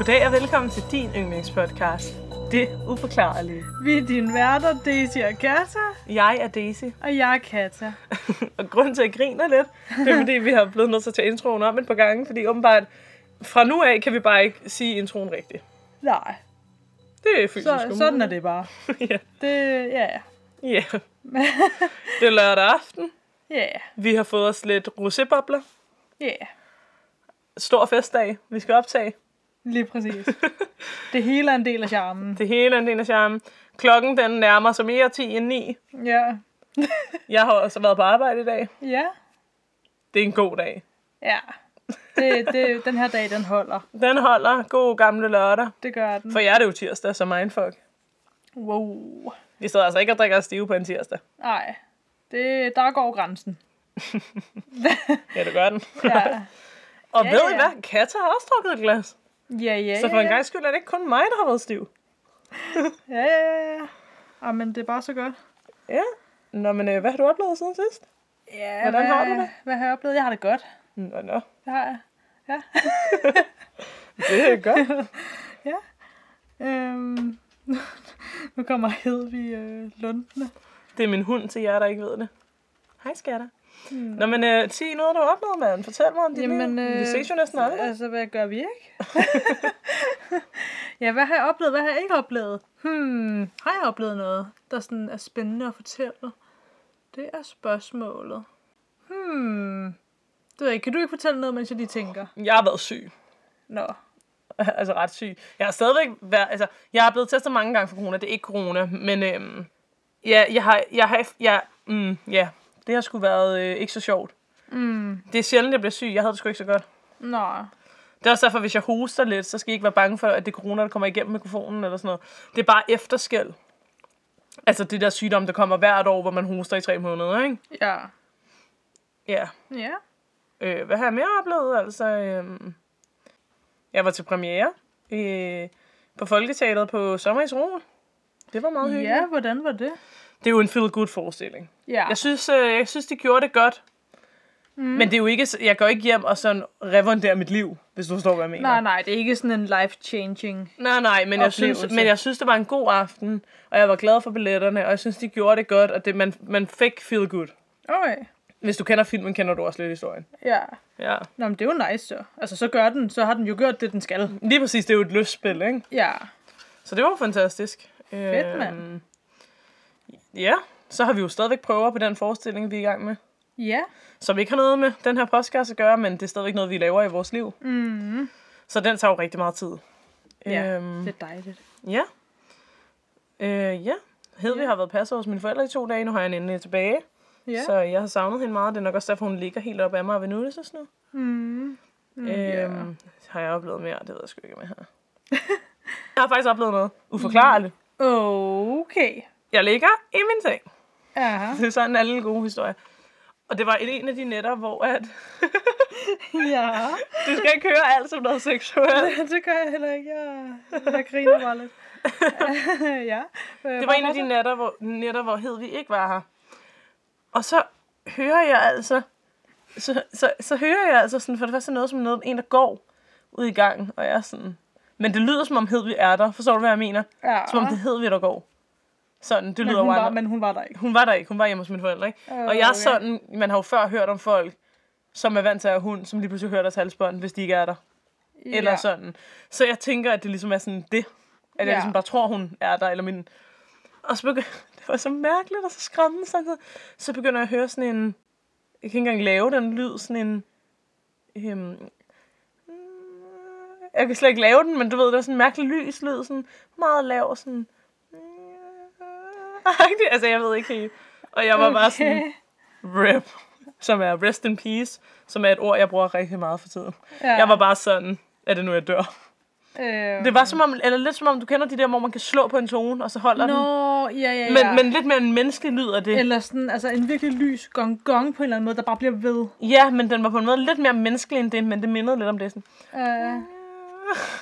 Goddag og velkommen til din yndlingspodcast. Det uforklarlige. Vi er dine værter, Daisy og Kata, Jeg er Daisy, og jeg er Kata. og grunden til, at jeg griner lidt, det er fordi, vi har blevet nødt til at tage introen om et par gange, fordi åbenbart fra nu af kan vi bare ikke sige introen rigtigt. Nej, Det er fysisk så, umuligt. sådan er det bare. ja. Det, ja, ja. Det er lørdag aften. ja, Vi har fået os lidt rosébobler. ja, Stor festdag. Vi skal optage. Lige præcis. Det hele er en del af charmen. Det hele er en del af charmen. Klokken den nærmer sig mere 10 end 9. Ja, Jeg har også været på arbejde i dag. ja, Det er en god dag. ja. Det, det, den her dag, den holder. Den holder god gamle lørdag. Det gør den. For jer er det jo tirsdag, så mindfuck. Wow. Vi sidder altså ikke og drikker stive på en tirsdag. Nej, det, der går grænsen. Ja, det gør den. Ja, og Ja, ved I ja. hvad? Katja har også drukket et glas. Ja, ja. Så for en ja. gang skyld er det ikke kun mig, der har været stiv. Ja, ja, ja, ja. Ah, men det er bare så godt. Ja. Nå, men øh, hvad har du oplevet siden sidst? Ja, Hvordan hvad, har du det? Hvad har jeg oplevet? Jeg har det godt. Nå, nå. Det har jeg. Ja. Det er godt. Øhm, nu kommer Hedvig øh, Lundene. Det er min hund til jer, der ikke ved det. Hej, skatter. Nå, men øh, sig noget, du har oplevet, mand. Fortæl mig om dit Jamen, liv. øh, Vi ses jo næsten aldrig. Altså, hvad gør vi ikke? ja, hvad har jeg oplevet? Hvad har jeg ikke oplevet? Hmm, har jeg oplevet noget, der sådan er spændende at fortælle? Det er spørgsmålet. Hmm, det ved jeg ikke. Kan du ikke fortælle noget, mens jeg lige tænker? Jeg har været syg. Nå, altså ret syg. Jeg har stadigvæk været, altså, jeg er blevet testet mange gange for corona. Det er ikke corona, men øhm, ja, jeg har, jeg har, jeg, mm, ja, det har sgu været øh, ikke så sjovt. mm, Det er sjældent, jeg bliver syg. Jeg havde det sgu ikke så godt. nå, Det er også derfor, hvis jeg hoster lidt, så skal I ikke være bange for, at det er corona, der kommer igennem mikrofonen eller sådan noget. Det er bare efterskæld. Altså det der sygdom, der kommer hvert år, hvor man hoster i tre måneder, ikke? ja. Ja. Ja, Øh, hvad har jeg mere oplevet? Altså, øhm, jeg var til premiere øh, på Folketeateret på Sommer i Sol. Det var meget hyggeligt. ja, hvordan var det? Det er jo en feel-good forestilling. Ja, Jeg synes, øh, jeg synes, de gjorde det godt. Mm. Men det er jo ikke, jeg går ikke hjem og sådan revunderer mit liv, hvis du forstår, hvad jeg mener. nej, nej, det er ikke sådan en life-changing. Nej, nej, men jeg, synes, men jeg synes, det var en god aften, og jeg var glad for billetterne, og jeg synes, de gjorde det godt, og det, man, man fik feel good. Okay, Hvis du kender filmen, kender du også lidt historien. ja. Ja. Nå, men det er jo nice så. Altså, så gør den, så har den jo gjort det, den skal. Lige præcis, det er jo et lystspil, ikke? Ja, Så det var fantastisk. Fedt, mand. Øhm, Ja, så har vi jo stadigvæk prøver på den forestilling, vi er i gang med. ja. Som ikke har noget med den her podcast at gøre, men det er stadigvæk noget, vi laver i vores liv. Mm. Så den tager jo rigtig meget tid. Ja, Øhm, det er dejligt. Ja. Øh, ja. Hedvig Ja. har været passet hos mine forældre i to dage. Nu har jeg hende endelig tilbage. Ja. Så jeg har savnet hende meget. Det er nok også derfor, hun ligger helt op af mig og nuttelses nu. Mm. Mm, øhm, ja. Har jeg oplevet mere? Det ved jeg sgu ikke, om jeg har. jeg har faktisk oplevet noget uforklarligt. Okay. Jeg ligger i min seng. Ja. Det er sådan en lille gode historie. Og det var en af de nætter, hvor at... ja. du skal ikke høre alt som noget seksuelt. det gør jeg heller ikke. Jeg, jeg griner bare lidt. ja. Det var en af de nætter, hvor, nætter, hvor Hedvig ikke var her. Og så hører jeg altså... Så, så, så hører jeg altså sådan, for det første noget som noget, en der går ud i gangen, og jeg er sådan... Men det lyder som om Hedvig er der. Forstår du, hvad jeg mener? Ja. Som om det er Hedvig, der går. Sådan, det men, lyder hun jo var, andre- men hun var der ikke. Hun var der ikke. Hun var hjemme hos mine forældre, ikke? Øh, og jeg er sådan... Man har jo før hørt om folk, som er vant til at have hund, som lige pludselig hører deres halsbånd, hvis de ikke er der. Eller ja. sådan. Så jeg tænker, at det ligesom er sådan det. At jeg Ja. ligesom bare tror, hun er der. Eller min... Og så begynder... Det var så mærkeligt og så skræmmende samtidig. Så begynder jeg at høre sådan en... Jeg kan ikke engang lave den lyd. Sådan en... Øhm, jeg kan slet ikke lave den, men du ved, det var sådan en mærkelig lys lyd. Sådan meget lav. Sådan... altså, jeg ved ikke helt. Og jeg var bare sådan... RIP. Som er rest in peace. Som er et ord, jeg bruger rigtig meget for tiden. Ja. Jeg var bare sådan, er det nu, jeg dør? Øh, Det var som om, eller lidt som om, du kender de der, hvor man kan slå på en tone, og så holder den. Nå, ja, ja, ja. Men, men lidt mere en menneskelig lyd af det. Eller sådan, altså en virkelig lys gong gong på en eller anden måde, der bare bliver ved. Ja, men den var på en måde lidt mere menneskelig end det, men det mindede lidt om det. Sådan. Uh,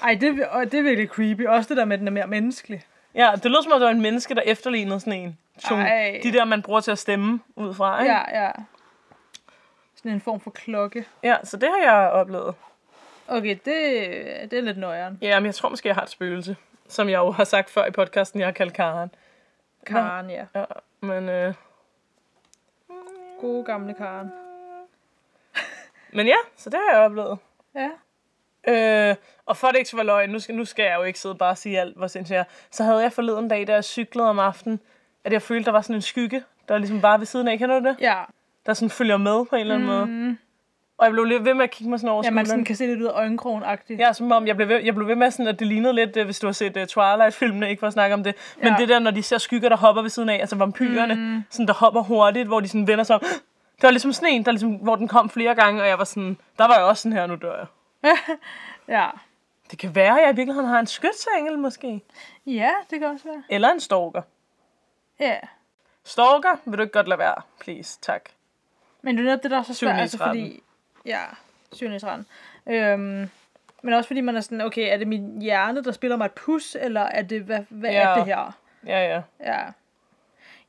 ej, det, er- det er virkelig creepy. Også det der med, at den er mere menneskelig. Ja, det lød som om, det var en menneske, der efterlignede sådan en tone. Ej. De der, man bruger til at stemme ud fra, ikke? Ja, ja. Sådan en form for klokke. ja så det har jeg oplevet. Okay, det, det er lidt nøjeren. Ja, men jeg tror måske, jeg har et spøgelse. Som jeg jo har sagt før i podcasten, jeg har kaldt Karen. Karen, ja. Ja, men, øh, Gode gamle Karen. men ja, så det har jeg oplevet. Ja. Øh, og for det ikke være løgn, nu skal, nu skal jeg jo ikke sidde bare og sige alt, hvor sindssygt jeg er. Så havde jeg forleden dag, da jeg cyklede om aftenen, at jeg følte, der var sådan en skygge, der ligesom bare ved siden af. Kender du det? Ja. Der sådan følger med på en eller anden mm. måde. Og jeg blev lidt ved med at kigge mig sådan over Ja, man sådan kan se lidt ud af øjenkrogen-agtigt. Ja, som om jeg blev ved, jeg blev ved med sådan, at det lignede lidt, øh, hvis du har set uh, Twilight-filmene, ikke for at snakke om det. Men Ja. det der, når de ser skygger, der hopper ved siden af, altså vampyrerne, mm. sådan, der hopper hurtigt, hvor de sådan vender sig om. Det var ligesom sådan en, der ligesom, hvor den kom flere gange, og jeg var sådan, der var jeg også sådan her, nu dør jeg. Ja. Det kan være, at jeg i virkeligheden har en skytsengel måske. Ja, det kan også være. Eller en stalker. Ja. Stalker, vil du ikke godt lade være? Please, tak. Men det er netop det, der er så svært, altså fordi... Ja, syvende øhm, Men også fordi man er sådan, okay, er det min hjerne, der spiller mig et pus, eller er det, hvad, hvad Ja. er det her? Ja, ja. Ja.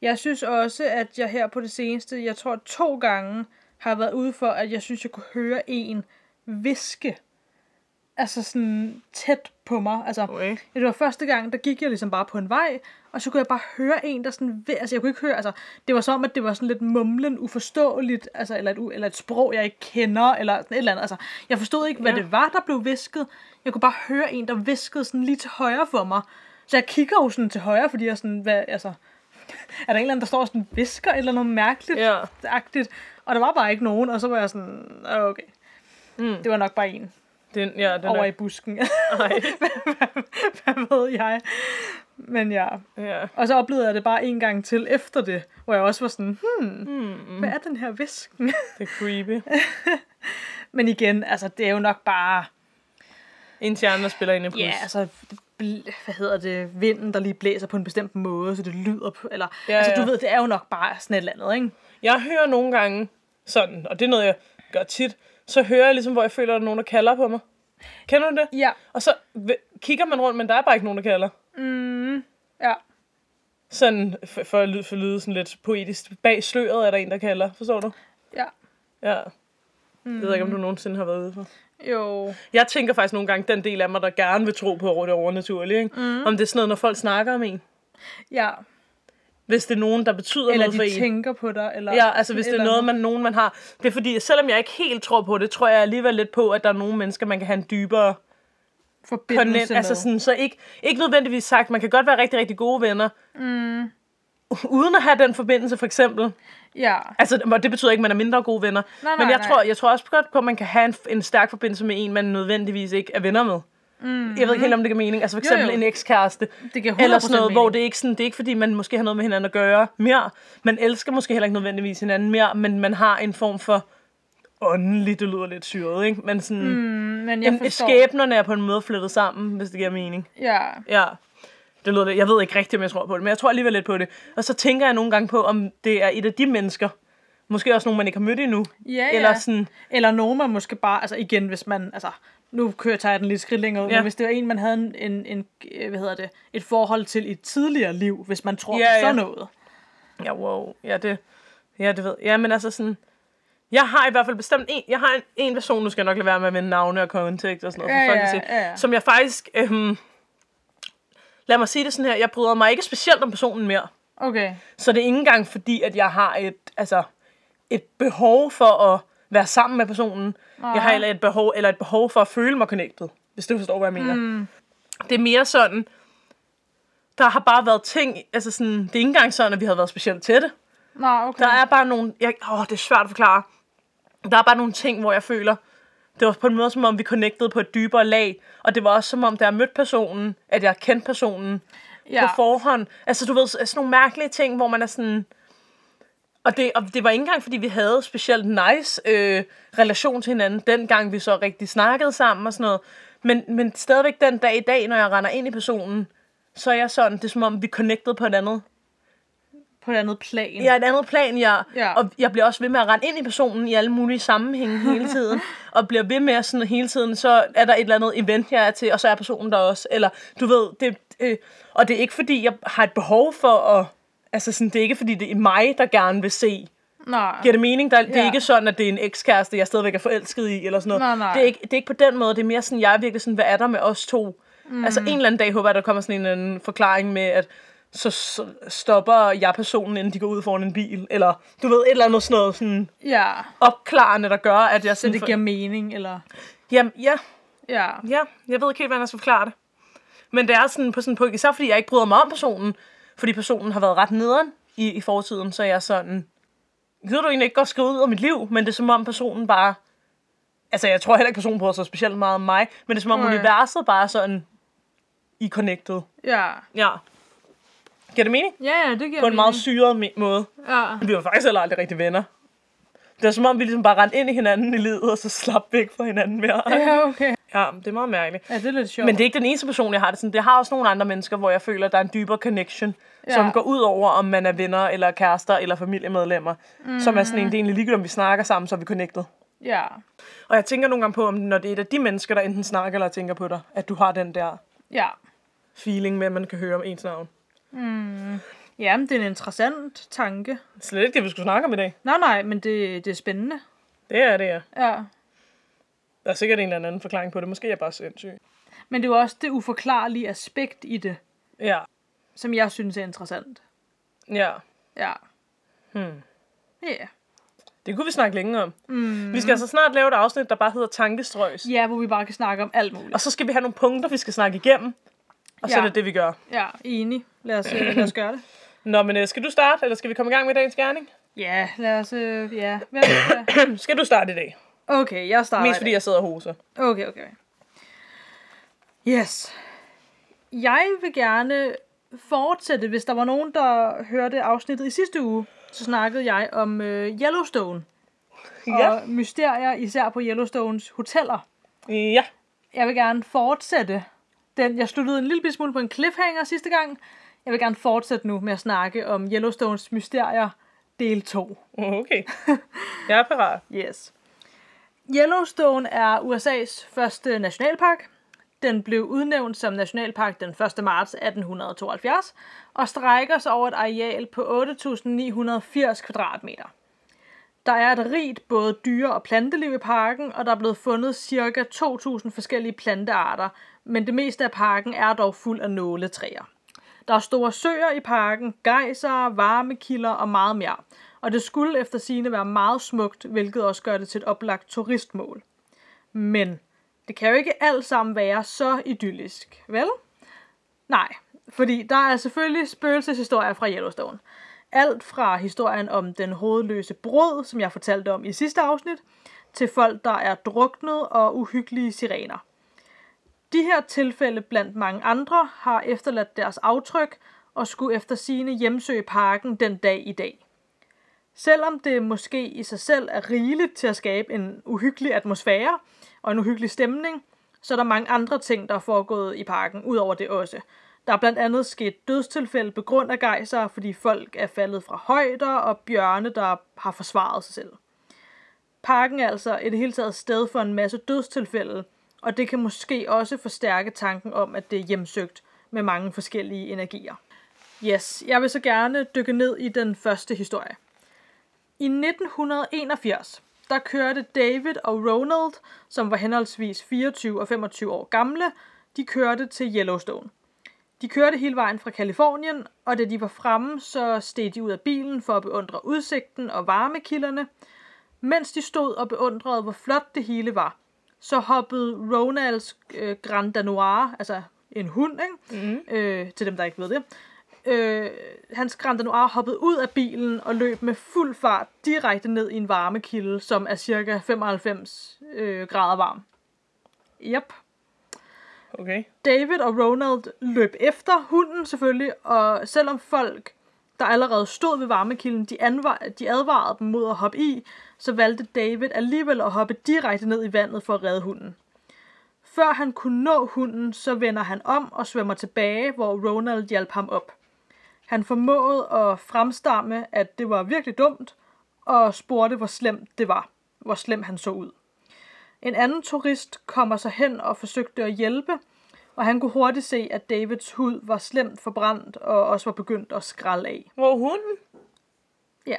Jeg synes også, at jeg her på det seneste, jeg tror to gange, har været ude for, at jeg synes, jeg kunne høre en viske. Altså sådan tæt på mig. Altså, Okay. det var første gang, der gik jeg ligesom bare på en vej, og så kunne jeg bare høre en, der sådan, altså jeg kunne ikke høre, altså det var som om, at det var sådan lidt mumlen, uforståeligt, altså eller et, eller et sprog, jeg ikke kender, eller sådan et eller andet, altså jeg forstod ikke, hvad Ja. det var, der blev visket. Jeg kunne bare høre en, der viskede sådan lige til højre for mig. Så jeg kigger jo sådan til højre, fordi jeg sådan, hvad, altså, er der en eller anden, der står og sådan visker eller noget mærkeligt Ja. agtigt, og der var bare ikke nogen, og så var jeg sådan, "Ah, okay, Mm. det var nok bare en Den, ja, den over er, i busken. Ej, hvad ved jeg. Men ja, ja. og så oplevede jeg det bare en gang til efter det, hvor jeg også var sådan, hmm, hmm. hvad er den her visken? Det er creepy. Men igen, altså det er jo nok bare, En stjerne, der spiller ind i plus. ja, altså, hvad hedder det, vinden, der lige blæser på en bestemt måde, så det lyder på, eller, Ja, ja, altså du ja. ved, det er jo nok bare sådan et eller andet, ikke? Jeg hører nogle gange sådan, og det er noget, jeg gør tit, så hører jeg ligesom, hvor jeg føler, at der er nogen, der kalder på mig. Kender du det? Ja. Og så kigger man rundt, men der er bare ikke nogen, der kalder. Mm, ja. Sådan, for, for at lyde, for at lyde sådan lidt poetisk. Bag sløret er der en, der kalder. Forstår du? Ja. Ja. Mm. Jeg ved ikke, om du nogensinde har været ude for. Jo. Jeg tænker faktisk nogle gange, den del af mig, der gerne vil tro på det overnaturlige. Ikke? Mm. Om det er sådan noget, når folk snakker om en. Ja. Hvis det er nogen, der betyder Eller noget for de en. tænker på dig, eller... Ja, altså hvis et det er eller noget, man, nogen man har. Det er fordi, selvom jeg ikke helt tror på det, tror jeg alligevel lidt på, at der er nogle mennesker, man kan have en dybere Forbindelse connect. Altså med. sådan, så ikke, ikke nødvendigvis sagt, man kan godt være rigtig, rigtig gode venner, mm. uden at have den forbindelse for eksempel. Ja. Altså, og det betyder ikke, at man er mindre gode venner. Nej, Men nej, jeg nej. tror, jeg tror også godt på, at man kan have en, en stærk forbindelse med en, man nødvendigvis ikke er venner med. Mm. Jeg ved ikke helt, om det giver mening. Altså for Jo, eksempel jo. en ekskæreste. Det giver 100% Eller sådan noget, mening. hvor det er ikke sådan, det er ikke fordi, man måske har noget med hinanden at gøre mere. Man elsker måske heller ikke nødvendigvis hinanden mere, men man har en form for åndelig, det lyder lidt syret, ikke? Men sådan, mm, Men jeg en, skæbnerne er på en måde flettet sammen, hvis det giver mening. Ja. Ja, det lyder. Jeg ved ikke rigtigt, om jeg tror på det, men jeg tror alligevel lidt på det. Og så tænker jeg nogle gange på, om det er et af de mennesker, måske også nogen, man ikke har mødt endnu. Ja, Eller ja. sådan, Eller nogen, man måske bare, altså igen, hvis man, altså, nu kører jeg den lidt skridt længere ud, Ja. men hvis det var en, man havde en, en, en, øh, hvad hedder det, et forhold til i et tidligere liv, hvis man tror Ja, på ja. sådan noget. ja, wow, ja, det, ja, det ved Ja, men altså sådan, jeg har i hvert fald bestemt en, jeg har en, en person, nu skal jeg nok lade være med at vende navne og kontekst og sådan noget, Ja, for ja, ja, ja. som jeg faktisk, øhm, lad mig sige det sådan her, jeg bryder mig ikke specielt om personen mere. Okay. Så det er ikke engang fordi, at jeg har et, altså, et behov for at være sammen med personen. Nej. Jeg har heller et behov, eller et behov for at føle mig connected, hvis du forstår, hvad jeg mener. Mm. Det er mere sådan, der har bare været ting, altså sådan, det er ikke engang sådan, at vi har været specielt tætte. Nå, okay. Der er bare nogle, jeg, åh, det er svært at forklare. Der er bare nogle ting, hvor jeg føler, det var på en måde, som om vi connectede på et dybere lag. Og det var også som om, da jeg mødte personen, at jeg kendte personen ja. på forhånd. Altså, du ved, sådan nogle mærkelige ting, hvor man er sådan... Og det, og det var ikke engang, fordi vi havde specielt nice øh, relation til hinanden, dengang vi så rigtig snakkede sammen og sådan noget. Men, men stadigvæk den dag i dag, når jeg render ind i personen, så er jeg sådan, det er som om, vi connectede på et andet På et andet plan. er et andet plan, jeg, Ja. og jeg bliver også ved med at rende ind i personen i alle mulige sammenhænge hele tiden, og bliver ved med at sådan hele tiden, så er der et eller andet event, jeg er til, og så er personen der også, eller du ved, det, øh, og det er ikke fordi, jeg har et behov for at, altså sådan, det er ikke fordi, det er mig, der gerne vil se Nej. Giver det mening? Der, Det er Ja. ikke sådan, at det er en ekskæreste, jeg stadigvæk er forelsket i, eller sådan noget. Nej, nej. Det, er ikke, det er ikke på den måde. Det er mere sådan, jeg er virkelig sådan, hvad er der med os to? Mm. Altså en eller anden dag håber jeg, der kommer sådan en anden forklaring med, at så stopper jeg personen, inden de går ud foran en bil. Eller du ved, et eller andet sådan noget sådan Ja, opklarende, der gør, at jeg så sådan... det giver mening, eller... Jamen, ja, Ja. ja, jeg ved ikke helt, hvordan jeg skal forklare det. Men det er sådan på sådan på, især fordi jeg ikke bryder mig om personen, fordi personen har været ret nederen i, i fortiden, så jeg er sådan, gider du egentlig ikke godt skrive ud af mit liv, men det er som om personen bare, altså jeg tror heller ikke, personen bryder sig specielt meget om mig, men det er som om Nej. universet bare er sådan, i connected. Ja. Ja. Giver det mening? Ja, ja, det giver På en meget mening. syret me- måde. Ja. Vi var faktisk heller aldrig rigtig venner. Det er som om, vi ligesom bare rendte ind i hinanden i livet, og så slap væk fra hinanden mere. Ja, okay. Ja, det er meget mærkeligt. Ja, det er lidt sjovt. Men det er ikke den eneste person, jeg har det sådan. Det har også nogle andre mennesker, hvor jeg føler, at der er en dybere connection, ja. som Ja. går ud over, om man er venner, eller kærester, eller familiemedlemmer. Mm. Som er sådan en, det er egentlig ligegyldigt, om vi snakker sammen, så er vi connected. Ja. Og jeg tænker nogle gange på, om når det er et af de mennesker, der enten snakker eller tænker på dig, at du har den der Ja. feeling med, at man kan høre om ens navn. Jamen, det er en interessant tanke. Slet ikke det, vi skulle snakke om i dag. Nej, nej, men det, det er spændende. Det er det, ja. Ja. Der er sikkert en eller anden forklaring på det. Måske er jeg bare sindssyg. Men det er jo også det uforklarlige aspekt i det, Ja. som jeg synes er interessant. Ja. Ja. Hmm. Ja. Det kunne vi snakke længe om. Mm. Vi skal altså snart lave et afsnit, der bare hedder Tankestrøs. Ja, hvor vi bare kan snakke om alt muligt. Og så skal vi have nogle punkter, vi skal snakke igennem. Og så Ja. er det det, vi gør. Ja, enig. Lad os, øh, lad os gøre det. Nå, men øh, skal du starte, eller skal vi komme i gang med dagens gerning? Ja, lad os... Øh, ja. Hvem skal du starte i dag? Okay, jeg starter. Mest fordi jeg sidder og hoser. Okay, okay. Yes. Jeg vil gerne fortsætte, hvis der var nogen, der hørte afsnittet i sidste uge, så snakkede jeg om øh, Yellowstone. Ja. Og mysterier, især på Yellowstones hoteller. Ja. Jeg vil gerne fortsætte den. Jeg sluttede en lille smule på en cliffhanger sidste gang. Jeg vil gerne fortsætte nu med at snakke om Yellowstones mysterier del 2. Okay. Jeg er parat. Yes. Yellowstone er USA's første nationalpark. Den blev udnævnt som nationalpark den 1. marts 1872 og strækker sig over et areal på 8.980 kvadratmeter. Der er et rigt både dyre- og planteliv i parken, og der er blevet fundet ca. 2.000 forskellige plantearter, men det meste af parken er dog fuld af nåletræer. Der er store søer i parken, gejser, varmekilder og meget mere. Og det skulle efter sigende være meget smukt, hvilket også gør det til et oplagt turistmål. Men det kan jo ikke alt sammen være så idyllisk, vel? Nej, fordi der er selvfølgelig spøgelseshistorier fra Yellowstone. Alt fra historien om den hovedløse brud, som jeg fortalte om i sidste afsnit, til folk, der er druknet og uhyggelige sirener. De her tilfælde blandt mange andre har efterladt deres aftryk og skulle efter sine hjemsøge parken den dag i dag. Selvom det måske i sig selv er rigeligt til at skabe en uhyggelig atmosfære og en uhyggelig stemning, så er der mange andre ting, der er foregået i parken, ud over det også. Der er blandt andet sket dødstilfælde på grund af gejser, fordi folk er faldet fra højder og bjørne, der har forsvaret sig selv. Parken er altså i det hele taget sted for en masse dødstilfælde, og det kan måske også forstærke tanken om, at det er hjemsøgt med mange forskellige energier. Yes, jeg vil så gerne dykke ned i den første historie. I 1981, der kørte David og Ronald, som var henholdsvis 24 og 25 år gamle, de kørte til Yellowstone. De kørte hele vejen fra Kalifornien, og da de var fremme, så steg de ud af bilen for at beundre udsigten og varmekilderne. Mens de stod og beundrede, hvor flot det hele var, så hoppede Ronalds øh, Grand Danois, altså en hund, ikke? Mm. Øh, til dem, der ikke ved det, øh, hans Grand Danois hoppede ud af bilen og løb med fuld fart direkte ned i en varmekilde, som er cirka 95 øh, grader varm. Yep. Okay. David og Ronald løb efter hunden selvfølgelig, og selvom folk, der allerede stod ved varmekilden, de, anvar- de advarede dem mod at hoppe i, så valgte David alligevel at hoppe direkte ned i vandet for at redde hunden. Før han kunne nå hunden, så vender han om og svømmer tilbage, hvor Ronald hjalp ham op. Han formåede at fremstamme, at det var virkelig dumt, og spurgte, hvor slemt det var, hvor slem han så ud. En anden turist kommer så hen og forsøgte at hjælpe, og han kunne hurtigt se, at Davids hud var slemt forbrændt og også var begyndt at skralde af. Hvor hunden? Ja.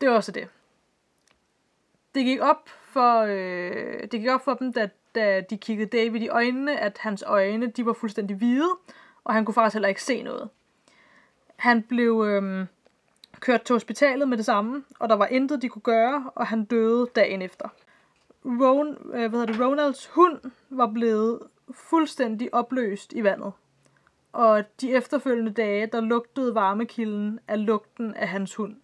det var også det. Det gik op for, øh, det gik op for dem, da, da de kiggede David i øjnene, at hans øjne de var fuldstændig hvide, og han kunne faktisk heller ikke se noget. Han blev øh, kørt til hospitalet med det samme, og der var intet, de kunne gøre, og han døde dagen efter. Ron, øh, hvad hedder det, Ronalds hund var blevet fuldstændig opløst i vandet. Og de efterfølgende dage, der lugtede varmekilden af lugten af hans hund.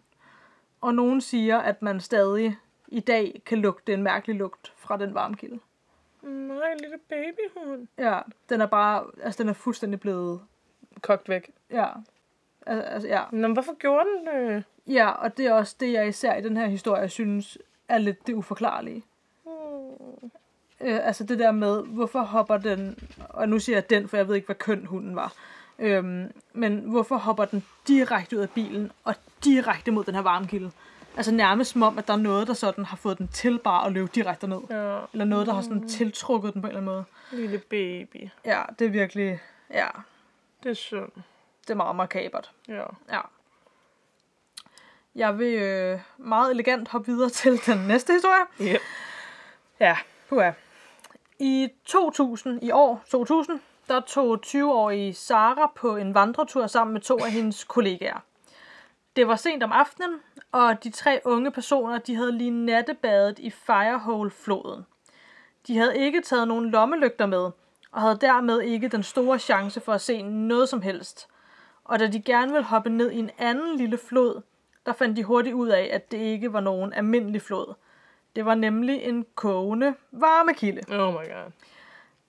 Og nogen siger, at man stadig i dag kan lugte en mærkelig lugt fra den varmekilde. Nej, en lille babyhund. Ja, den er bare, altså den er fuldstændig blevet, Kogt væk. ja, altså ja. Nå, men hvorfor gjorde den det? Ja, og det er også det, jeg især i den her historie synes er lidt det uforklarlige. Hmm. Øh, altså det der med, hvorfor hopper den, og nu siger jeg den, for jeg ved ikke, hvad køn hunden var, øhm, men hvorfor hopper den direkte ud af bilen og direkte mod den her varmekilde? Altså nærmest som om, at der er noget, der sådan har fået den til bare at løbe direkte ned. Ja, Eller noget, der har sådan tiltrukket den på en eller anden måde. lille baby. Ja, det er virkelig, ja, Det er synd. Det er meget makabert. Ja. Ja. Jeg vil øh, meget elegant hoppe videre til den næste historie. Yep. Ja, puha. I 2000, i år 2000, der tog 20-årige Sara på en vandretur sammen med to af hendes kollegaer. Det var sent om aftenen, og de tre unge personer, de havde lige nattebadet i Firehole-floden. De havde ikke taget nogen lommelygter med, og havde dermed ikke den store chance for at se noget som helst. Og da de gerne ville hoppe ned i en anden lille flod, der fandt de hurtigt ud af, at det ikke var nogen almindelig flod. Det var nemlig en kogende varmekilde. Oh my god.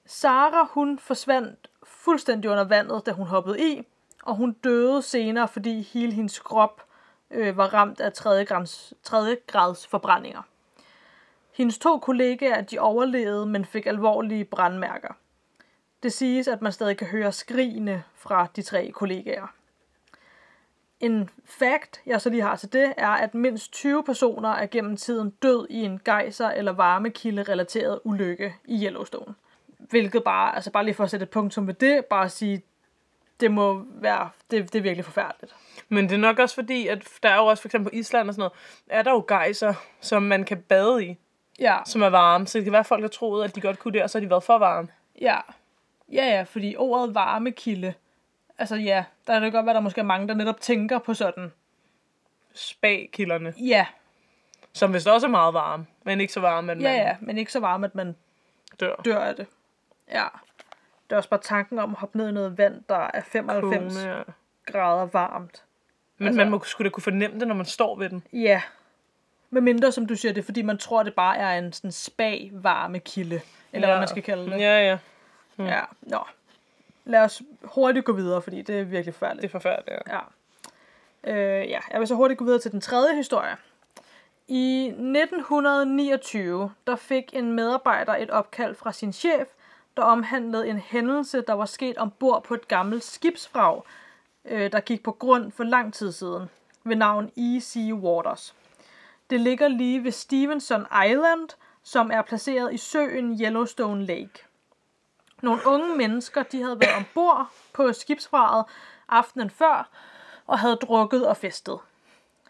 Sara, hun forsvandt fuldstændig under vandet, da hun hoppede i, og hun døde senere, fordi hele hendes krop øh, var ramt af 3. Grads, 3. grads forbrændinger. Hendes to kollegaer, de overlevede, men fik alvorlige brandmærker. Det siges, at man stadig kan høre skrigene fra de tre kollegaer. En fact, jeg så lige har til det, er, at mindst 20 personer er gennem tiden død i en gejser- eller varmekilde-relateret ulykke i Yellowstone. Hvilket bare, altså bare lige for at sætte et punktum ved det, bare at sige, det må være, det, det er virkelig forfærdeligt. Men det er nok også fordi, at der er jo også for eksempel på Island og sådan noget, er der jo gejser, som man kan bade i, Ja, som er varme. Så det kan være, at folk har troet, at de godt kunne det, og så har de været for varme. ja. Ja, ja, fordi ordet varmekilde, altså ja, der er det godt være, der måske er mange, der netop tænker på sådan, Spagkilderne, ja, som vist også er meget varme, men ikke så varme, at man ja, ja, men ikke så varme, at man dør. dør af det. Ja. Det er også bare tanken om at hoppe ned i noget vand, der er 95 Kogende, ja. grader varmt. Men Altså- man må skulle da kunne fornemme det, når man står ved den. Ja. Med mindre, som du siger, det er fordi, man tror, det bare er en sådan spag varmekilde. Eller ja. hvad man skal kalde det. Ja, ja. Ja, nå. Lad os hurtigt gå videre, fordi det er virkelig Det forfærdeligt. er forfærdeligt, ja. Ja. Øh, ja, jeg vil så hurtigt gå videre til den tredje historie. I 1929, der fik en medarbejder et opkald fra sin chef, der omhandlede en hændelse, der var sket ombord på et gammelt skibsvrag, øh, der gik på grund for lang tid siden, ved navn E.C. Waters. Det ligger lige ved Stevenson Island, som er placeret i søen Yellowstone Lake. Nogle unge mennesker, de havde været ombord på skibsvraget aftenen før, og havde drukket og festet.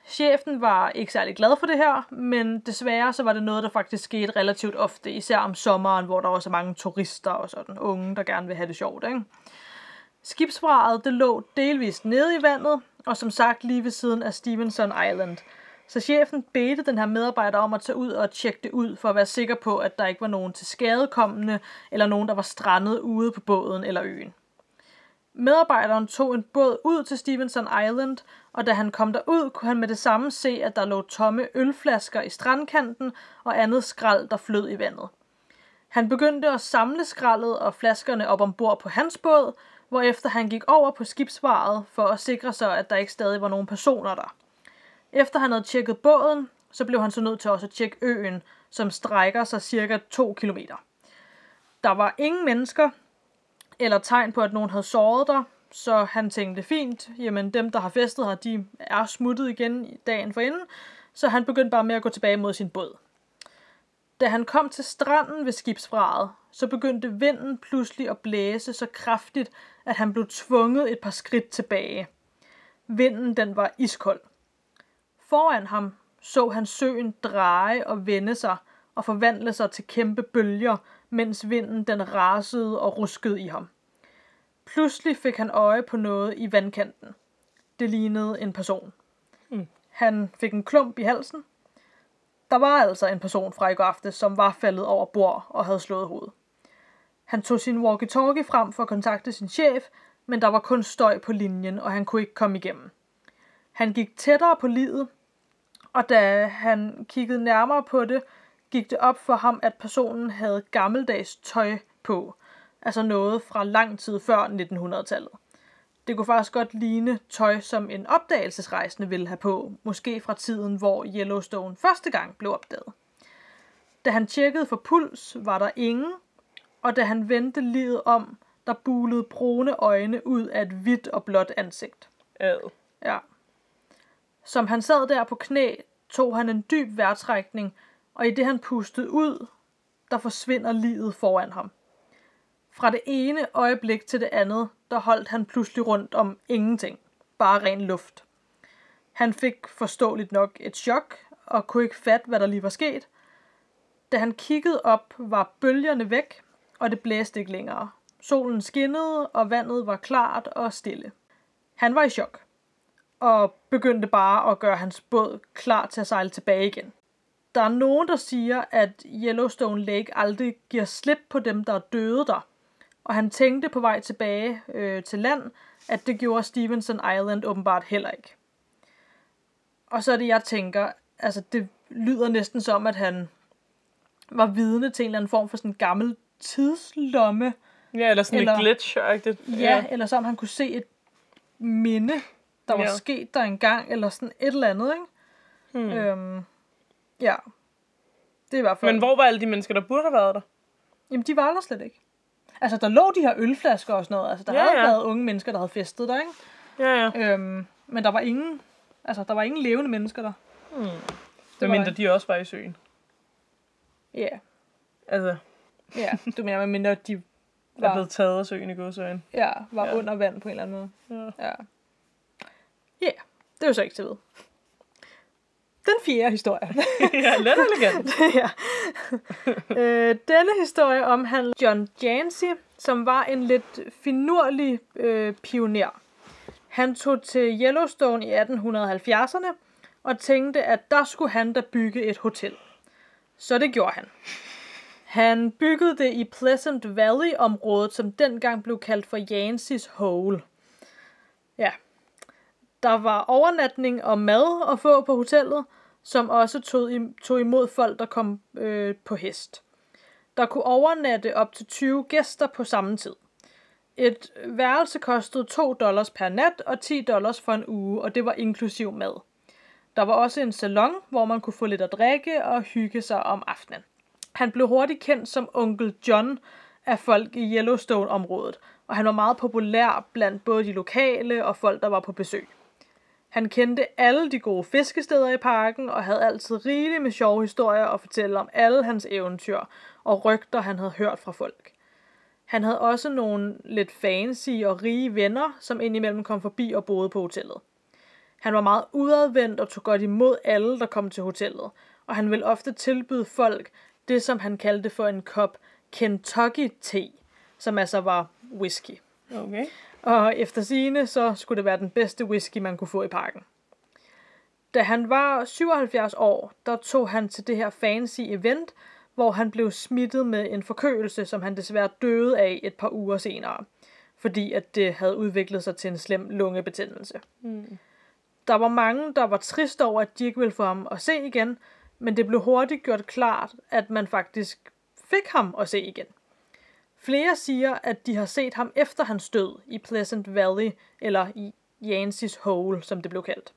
Chefen var ikke særlig glad for det her, men desværre så var det noget, der faktisk skete relativt ofte, især om sommeren, hvor der også er mange turister og sådan unge, der gerne vil have det sjovt. Ikke? Skibsvraget det lå delvist nede i vandet, og som sagt lige ved siden af Stevenson Island. Så chefen bedte den her medarbejder om at tage ud og tjekke det ud, for at være sikker på, at der ikke var nogen til skadekommende, eller nogen, der var strandet ude på båden eller øen. Medarbejderen tog en båd ud til Stevenson Island, og da han kom derud, kunne han med det samme se, at der lå tomme ølflasker i strandkanten og andet skrald, der flød i vandet. Han begyndte at samle skraldet og flaskerne op ombord på hans båd, hvorefter han gik over på skibsvaret for at sikre sig, at der ikke stadig var nogen personer der. Efter han havde tjekket båden, så blev han så nødt til også at tjekke øen, som strækker sig cirka 2 km. Der var ingen mennesker, eller tegn på, at nogen havde såret der, så han tænkte fint, jamen dem, der har festet her, de er smuttet igen i dagen forinden, så han begyndte bare med at gå tilbage mod sin båd. Da han kom til stranden ved skibsfraget, så begyndte vinden pludselig at blæse så kraftigt, at han blev tvunget et par skridt tilbage. Vinden den var iskold. Foran ham så han søen dreje og vende sig og forvandle sig til kæmpe bølger, mens vinden den rasede og ruskede i ham. Pludselig fik han øje på noget i vandkanten. Det lignede en person. Mm. Han fik en klump i halsen. Der var altså en person fra i går aftes, som var faldet over bord og havde slået hovedet. Han tog sin walkie-talkie frem for at kontakte sin chef, men der var kun støj på linjen, og han kunne ikke komme igennem. Han gik tættere på livet, og da han kiggede nærmere på det, gik det op for ham, at personen havde gammeldags tøj på, altså noget fra lang tid før 1900-tallet. Det kunne faktisk godt ligne tøj, som en opdagelsesrejsende ville have på, måske fra tiden, hvor Yellowstone første gang blev opdaget. Da han tjekkede for puls, var der ingen, og da han vendte livet om, der bulede brune øjne ud af et hvidt og blåt ansigt. Ad. Ja. Som han sad der på knæ, tog han en dyb vejrtrækning, og i det han pustede ud, der forsvinder livet foran ham. Fra det ene øjeblik til det andet, der holdt han pludselig rundt om ingenting. Bare ren luft. Han fik forståeligt nok et chok, og kunne ikke fatte, hvad der lige var sket. Da han kiggede op, var bølgerne væk, og det blæste ikke længere. Solen skinnede, og vandet var klart og stille. Han var i chok, og begyndte bare at gøre hans båd klar til at sejle tilbage igen. Der er nogen, der siger, at Yellowstone Lake aldrig giver slip på dem, der er døde der. Og han tænkte på vej tilbage øh, til land, at det gjorde Stevenson Island åbenbart heller ikke. Og så er det, jeg tænker, altså det lyder næsten som, at han var vidne til en eller anden form for sådan en gammel tidslomme. Ja, eller sådan Eller- et glitch-agtigt. Ja, ja, eller som han kunne se et minde, der var Ja. sket der engang, eller sådan et eller andet, ikke? Hmm. Øhm, ja. Det er i hvert fald... Men hvor var alle de mennesker, der burde have været der? Jamen, de var der slet ikke. Altså, der lå de her ølflasker og sådan noget. Altså, der Ja, havde ja. været unge mennesker, der havde festet der, ikke? Ja, ja. Øhm, men der var ingen... Altså, der var ingen levende mennesker der. Hmm. Det var mindre de også var i søen. Ja, Altså, ja. Du mener, med mindre de er var, blevet taget af søen i godsøjen. ja, var Ja. under vand på en eller anden måde. Ja. Ja. Ja, det er jo så ikke til ved. Den fjerde historie. ja, let elegant. ja. øh, denne historie omhandler John Jancy, som var en lidt finurlig øh, pioner. Han tog til Yellowstone i 1870'erne og tænkte, at der skulle han da bygge et hotel. Så det gjorde han. Han byggede det i Pleasant Valley-området, som dengang blev kaldt for Yancey's Hole. Der var overnatning og mad at få på hotellet, som også tog, i, tog imod folk, der kom øh, på hest. Der kunne overnatte op til 20 gæster på samme tid. Et værelse kostede 2 dollars per nat og 10 dollars for en uge, og det var inklusiv mad. Der var også en salon, hvor man kunne få lidt at drikke og hygge sig om aftenen. Han blev hurtigt kendt som onkel John af folk i Yellowstone-området, og han var meget populær blandt både de lokale og folk, der var på besøg. Han kendte alle de gode fiskesteder i parken og havde altid rigeligt med sjove historier at fortælle om alle hans eventyr og rygter, han havde hørt fra folk. Han havde også nogle lidt fancy og rige venner, som indimellem kom forbi og boede på hotellet. Han var meget udadvendt og tog godt imod alle, der kom til hotellet, og han ville ofte tilbyde folk det, som han kaldte for en kop Kentucky-te, som altså var whisky. Okay. Og efter sine så skulle det være den bedste whisky, man kunne få i parken. Da han var 77 år, der tog han til det her fancy event, hvor han blev smittet med en forkølelse, som han desværre døde af et par uger senere, fordi at det havde udviklet sig til en slem lungebetændelse. Mm. Der var mange, der var trist over, at de ikke ville få ham at se igen, men det blev hurtigt gjort klart, at man faktisk fik ham at se igen. Flere siger, at de har set ham efter hans død i Pleasant Valley, eller i Yancey's Hole, som det blev kaldt.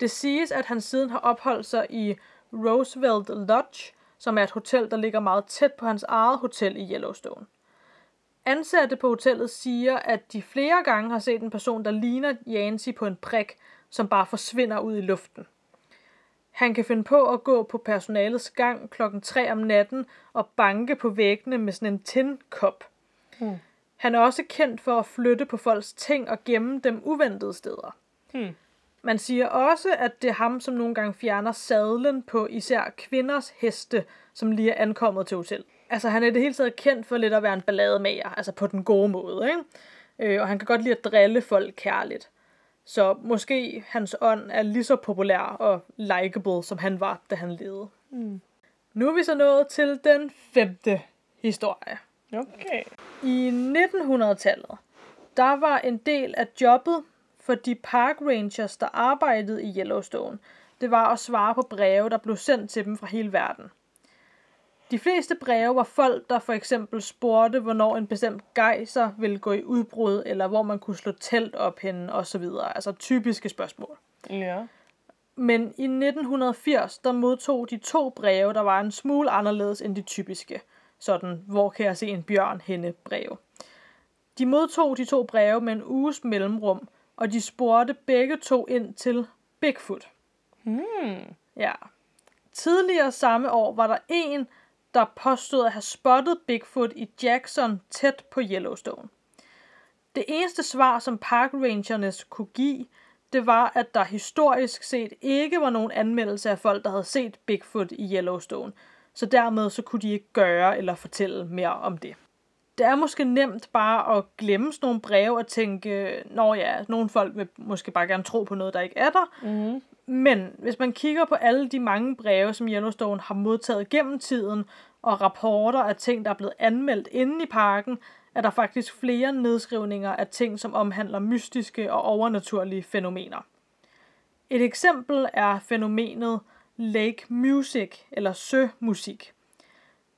Det siges, at han siden har opholdt sig i Roosevelt Lodge, som er et hotel, der ligger meget tæt på hans eget hotel i Yellowstone. Ansatte på hotellet siger, at de flere gange har set en person, der ligner Yancy på en prik, som bare forsvinder ud i luften. Han kan finde på at gå på personalets gang klokken 3 om natten og banke på væggene med sådan en tindkop. Hmm. Han er også kendt for at flytte på folks ting og gemme dem uventede steder. Hmm. Man siger også, at det er ham, som nogle gange fjerner sadlen på især kvinders heste, som lige er ankommet til hotel. Altså han er det hele taget kendt for lidt at være en ballademager, altså på den gode måde, ikke? Øh, og han kan godt lide at drille folk kærligt. Så måske hans ånd er lige så populær og likable, som han var, da han levede. Mm. Nu er vi så nået til den femte historie. Okay. I 1900-tallet, der var en del af jobbet for de park rangers, der arbejdede i Yellowstone, det var at svare på breve, der blev sendt til dem fra hele verden. De fleste breve var folk, der for eksempel spurgte, hvornår en bestemt gejser ville gå i udbrud, eller hvor man kunne slå telt op henne, osv. Altså typiske spørgsmål. Ja. Men i 1980, der modtog de to breve, der var en smule anderledes end de typiske. Sådan, hvor kan jeg se en bjørn henne breve. De modtog de to breve med en uges mellemrum, og de spurgte begge to ind til Bigfoot. Hmm. Ja. Tidligere samme år var der en, der påstod at have spottet Bigfoot i Jackson tæt på Yellowstone. Det eneste svar, som park Rangers kunne give, det var, at der historisk set ikke var nogen anmeldelse af folk, der havde set Bigfoot i Yellowstone. Så dermed så kunne de ikke gøre eller fortælle mere om det. Det er måske nemt bare at glemme sådan nogle breve og tænke, når ja, nogle folk vil måske bare gerne tro på noget, der ikke er der. Mm. Men hvis man kigger på alle de mange breve, som Yellowstone har modtaget gennem tiden, og rapporter af ting, der er blevet anmeldt inde i parken, er der faktisk flere nedskrivninger af ting, som omhandler mystiske og overnaturlige fænomener. Et eksempel er fænomenet lake music, eller sømusik.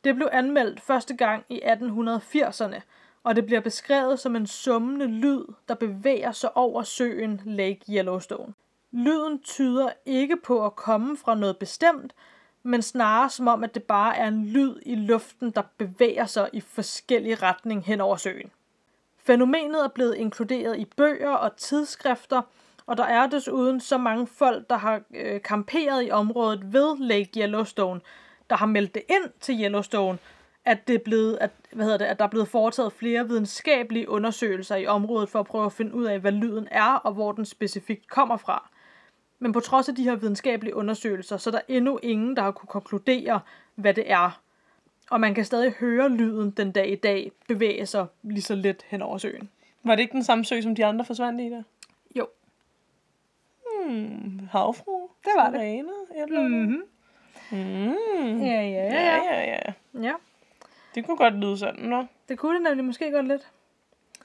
Det blev anmeldt første gang i 1880'erne, og det bliver beskrevet som en summende lyd, der bevæger sig over søen Lake Yellowstone. Lyden tyder ikke på at komme fra noget bestemt, men snarere som om, at det bare er en lyd i luften, der bevæger sig i forskellige retning hen over søen. Fænomenet er blevet inkluderet i bøger og tidsskrifter, og der er desuden så mange folk, der har øh, kamperet i området ved Lake Yellowstone, der har meldt det ind til Yellowstone, at, det er blevet, at, hvad hedder det, at der er blevet foretaget flere videnskabelige undersøgelser i området for at prøve at finde ud af, hvad lyden er og hvor den specifikt kommer fra. Men på trods af de her videnskabelige undersøgelser, så er der endnu ingen, der har kunne konkludere, hvad det er. Og man kan stadig høre lyden den dag i dag bevæge sig lige så let hen over søen. Var det ikke den samme sø, som de andre forsvandt i der? Jo. Hmm. Havfru? Det var det. Sirene? Eller Mm-hmm. mm. Ja, ja, ja, ja. ja, ja. ja. Det kunne godt lyde sådan, nå. Det kunne det nemlig måske godt lidt.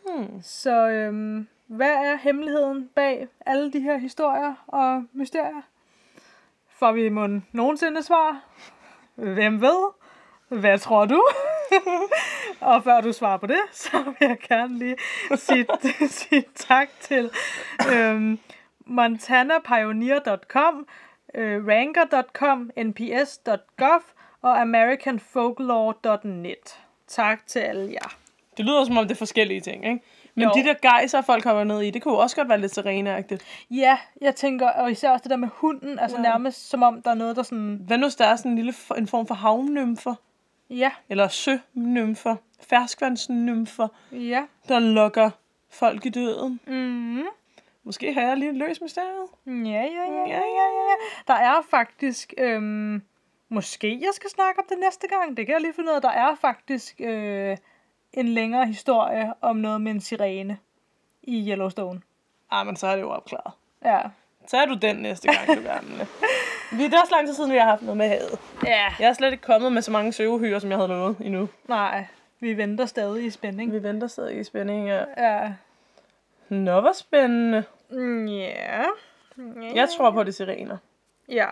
Hmm. Så øhm, hvad er hemmeligheden bag alle de her historier og mysterier? Får vi mon nogensinde svar? Hvem ved? Hvad tror du? og før du svarer på det, så vil jeg gerne lige sige, sige tak til øhm, montanapioneer.com, øh, ranker.com, nps.gov og americanfolklore.net. Tak til alle jer. Det lyder som om det er forskellige ting, ikke? Men Jo. de der gejser, folk kommer ned i, det kunne jo også godt være lidt sereneagtigt. Ja, jeg tænker, og især også det der med hunden, altså Ja. nærmest som om der er noget, der sådan, Hvad nu, hvis der er sådan en lille en form for havnymfer? ja, Eller sønymfer? Ferskvandsnymfer, ja, der lokker folk i døden? mm, Måske har jeg lige løst mysteriet. ja, ja, ja, ja, ja, ja. Der er faktisk, øhm, måske jeg skal snakke om det næste gang, det kan jeg lige finde ud af, der er faktisk øh, en længere historie om noget med en sirene i Yellowstone. Ah, men så er det jo opklaret. Ja. Så er du den næste gang, du gerne. Vi det er også lang tid siden, vi har haft noget med havet. Ja. Jeg er slet ikke kommet med så mange søvehyre, som jeg havde lovet endnu. Nej, vi venter stadig i spænding. Vi venter stadig i spænding. Ja. Ja. Nå, hvor spændende. Mm, Ja. Jeg tror på det sirener. Ja.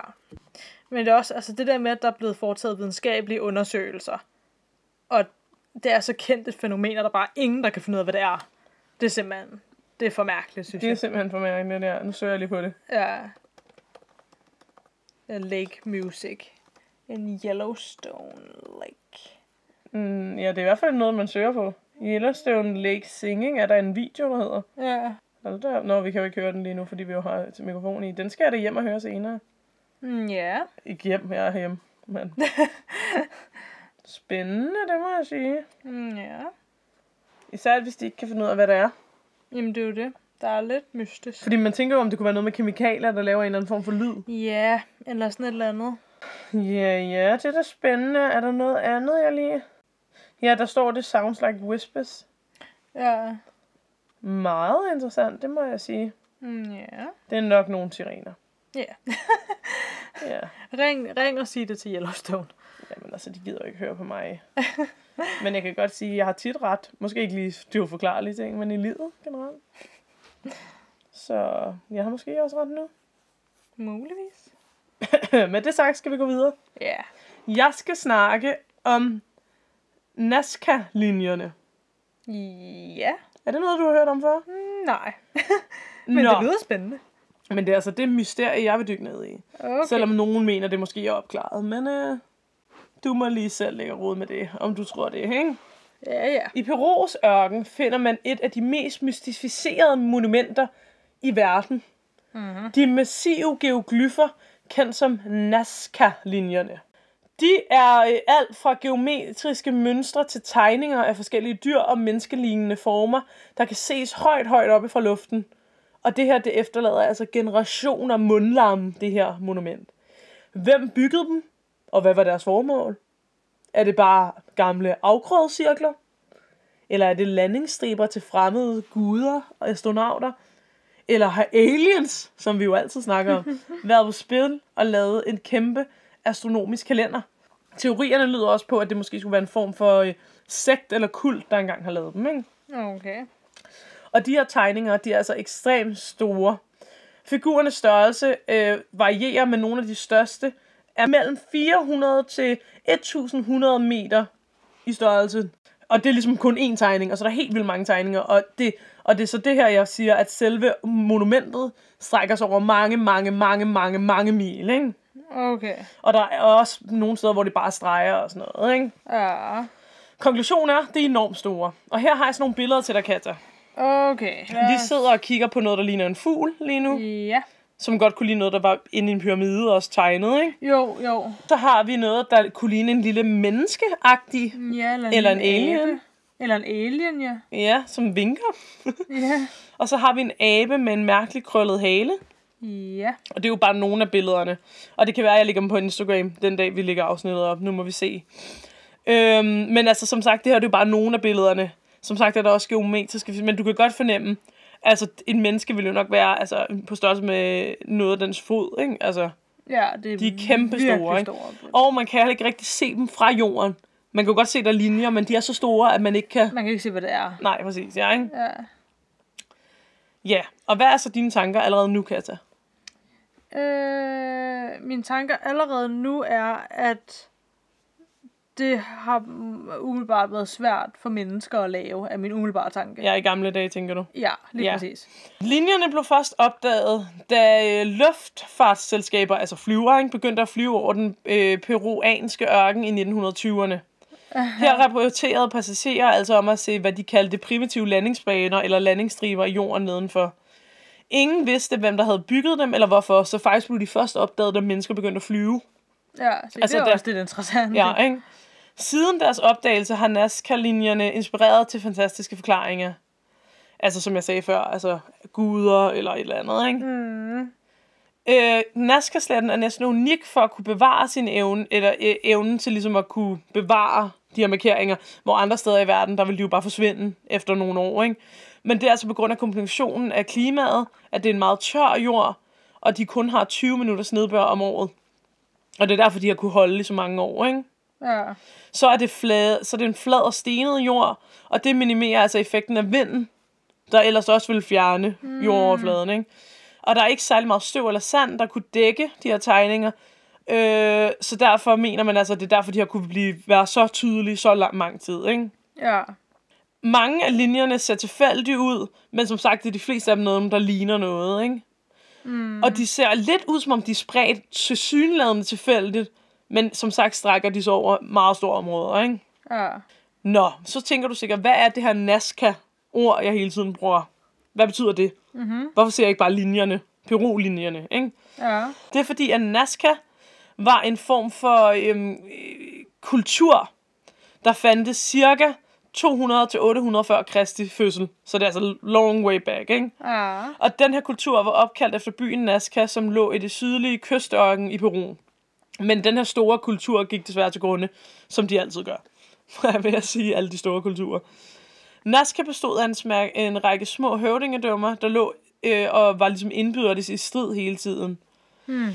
Men det er også altså det der med, at der er blevet foretaget videnskabelige undersøgelser. Og det er så kendt et fænomen, at der bare ingen, der kan finde ud af, hvad det er. Det er simpelthen, det er for mærkeligt, synes Det er jeg. simpelthen for mærkeligt, det der. Nu søger jeg lige på det. Ja. Lake Music. En Yellowstone Lake. Mm, ja, det er i hvert fald noget, man søger på. Yellowstone Lake Singing er der en video, der hedder. Ja. Hold da. Nå, vi kan jo ikke høre den lige nu, fordi vi jo har til mikrofon i. Den skal jeg da hjem og høre senere. Mm, Ja. Ikke hjem, jeg er hjemme. Men... Spændende, det må jeg sige. Mm, Ja. Især hvis de ikke kan finde ud af, hvad det er. Jamen, det er jo det. Der er lidt mystisk. Fordi man tænker jo, om det kunne være noget med kemikalier, der laver en eller anden form for lyd. Ja, eller sådan et eller andet. Ja, ja, det er da spændende. Er der noget andet, jeg lige... Ja, der står, det sounds like whispers. Ja. Meget interessant, det må jeg sige. Mm, ja. Det er nok nogle sirener. Ja. Ja, ring, ring og sig det til Yellowstone. Jamen altså, de gider jo ikke høre på mig. Men jeg kan godt sige, at jeg har tit ret. Måske ikke lige de uforklarlige ting, men i livet generelt. Så jeg har måske også ret nu. Muligvis. Med det sagt skal vi gå videre. Ja. Jeg skal snakke om Nazca-linjerne. Ja. Er det noget, du har hørt om før? Mm, Nej. Men Nå, det lyder spændende. men det er altså det mysterie, jeg vil dykke ned i. Okay. Selvom nogen mener, det måske er opklaret. Men øh, du må lige selv lægge råd med det, om du tror det, ikke? Ja, ja. I Perus ørken finder man et af de mest mystificerede monumenter i verden. Mm-hmm. De massive geoglyffer, kendt som Nazca-linjerne. De er øh, alt fra geometriske mønstre til tegninger af forskellige dyr og menneskelignende former, der kan ses højt, højt oppe fra luften. Og det her, det efterlader altså generationer mundlarm, det her monument. Hvem byggede dem? Og hvad var deres formål? Er det bare gamle afgrødscirkler? Eller er det landingsstriber til fremmede guder og astronauter? Eller har aliens, som vi jo altid snakker om, været på spil og lavet en kæmpe astronomisk kalender? Teorierne lyder også på, at det måske skulle være en form for øh, sekt eller kult, der engang har lavet dem, ikke? Okay. Og de her tegninger, de er altså ekstremt store. Figurernes størrelse øh, varierer, men nogle af de største er mellem 400 til 1100 meter i størrelse. Og det er ligesom kun én tegning, og så er der helt vildt mange tegninger. Og det, og det er så det her, jeg siger, at selve monumentet strækker sig over mange, mange, mange, mange, mange mil, ikke? Okay. Og der er også nogle steder, hvor det bare streger og sådan noget, ikke? Ja. Konklusionen er, det er enormt store. Og her har jeg sådan nogle billeder til dig, Katja. Okay. Vi sidder og kigger på noget, der ligner en fugl lige nu. Ja. Som godt kunne ligne noget, der var inde i en pyramide også tegnet, ikke? Jo, jo. Så har vi noget, der kunne ligne en lille menneskeagtig. Ja, eller en, Eller en lille alien. abe. Eller en alien, ja. Ja, som vinker. Ja. Og så har vi en abe med en mærkelig krøllet hale. Ja. Og det er jo bare nogle af billederne. Og det kan være, at jeg lægger dem på Instagram den dag, vi lægger afsnittet op. Nu må vi se. Øhm, men altså, som sagt, det her det er jo bare nogle af billederne. Som sagt er der også geometriske, men du kan godt fornemme, altså en menneske vil jo nok være altså, på størrelse med noget af dens fod, ikke? Altså, Ja, det er De er kæmpe store, ikke? store. og man kan heller ikke rigtig se dem fra jorden. Man kan jo godt se, der er linjer, men de er så store, at man ikke kan... Man kan ikke se, hvad det er. Nej, præcis, ja, ikke? Ja. Ja, og hvad er så dine tanker allerede nu, Katja? Øh, mine tanker allerede nu er, at det har umiddelbart været svært for mennesker at lave, af min umiddelbare tanke. Ja, i gamle dage, tænker du? Ja, lige Ja. præcis. Linjerne blev først opdaget, da øh, luftfartsselskaber, altså flyvere, ikke, begyndte at flyve over den øh, peruanske ørken i 1920'erne. Her rapporterede passagerer altså om at se, hvad de kaldte primitive landingsbaner eller landingsstriber i jorden nedenfor. Ingen vidste, hvem der havde bygget dem, eller hvorfor, så faktisk blev de først opdaget, da mennesker begyndte at flyve. Ja, så altså, det er der- også lidt interessant. Ja, ikke? Siden deres opdagelse har Nazca-linjerne inspireret til fantastiske forklaringer. Altså, som jeg sagde før, altså guder eller et eller andet, ikke? Mm. Øh, Nazca-sletten er næsten unik for at kunne bevare sin evne, eller øh, evnen til ligesom at kunne bevare de her markeringer, hvor andre steder i verden, der vil de jo bare forsvinde efter nogle år, ikke? Men det er altså på grund af kombinationen af klimaet, at det er en meget tør jord, og de kun har 20 minutters nedbør om året. Og det er derfor, de har kunne holde i så mange år, ikke? Ja. så er det, flad, så er det en flad og stenet jord, og det minimerer altså effekten af vinden, der ellers også vil fjerne mm. jordoverfladen. Ikke? Og der er ikke særlig meget støv eller sand, der kunne dække de her tegninger, øh, så derfor mener man altså, at det er derfor, de har kunne blive, være så tydelige så lang, lang tid. Ikke? Ja. Mange af linjerne ser tilfældige ud, men som sagt, det er de fleste af dem noget, der ligner noget. Ikke? Mm. Og de ser lidt ud, som om de er spredt til synladende tilfældigt, men som sagt strækker de sig over meget store områder. Ikke? Ja. Nå, så tænker du sikkert, hvad er det her Nazca-ord, jeg hele tiden bruger? Hvad betyder det? Mm-hmm. Hvorfor ser jeg ikke bare linjerne? Peru-linjerne, ikke? Ja. Det er fordi, at Nazca var en form for øhm, øh, kultur, der fandtes cirka 200 til 800 før Kristi fødsel. Så det er altså long way back, ikke? Ja. Og den her kultur var opkaldt efter byen Nazca, som lå i det sydlige kystørken i Peru. Men den her store kultur gik desværre til grunde, som de altid gør. Hvad vil jeg sige, alle de store kulturer. Nazca bestod af en, smær- en række små høvdingedømmer, der lå øh, og var ligesom indbyrdes i strid hele tiden. Hmm.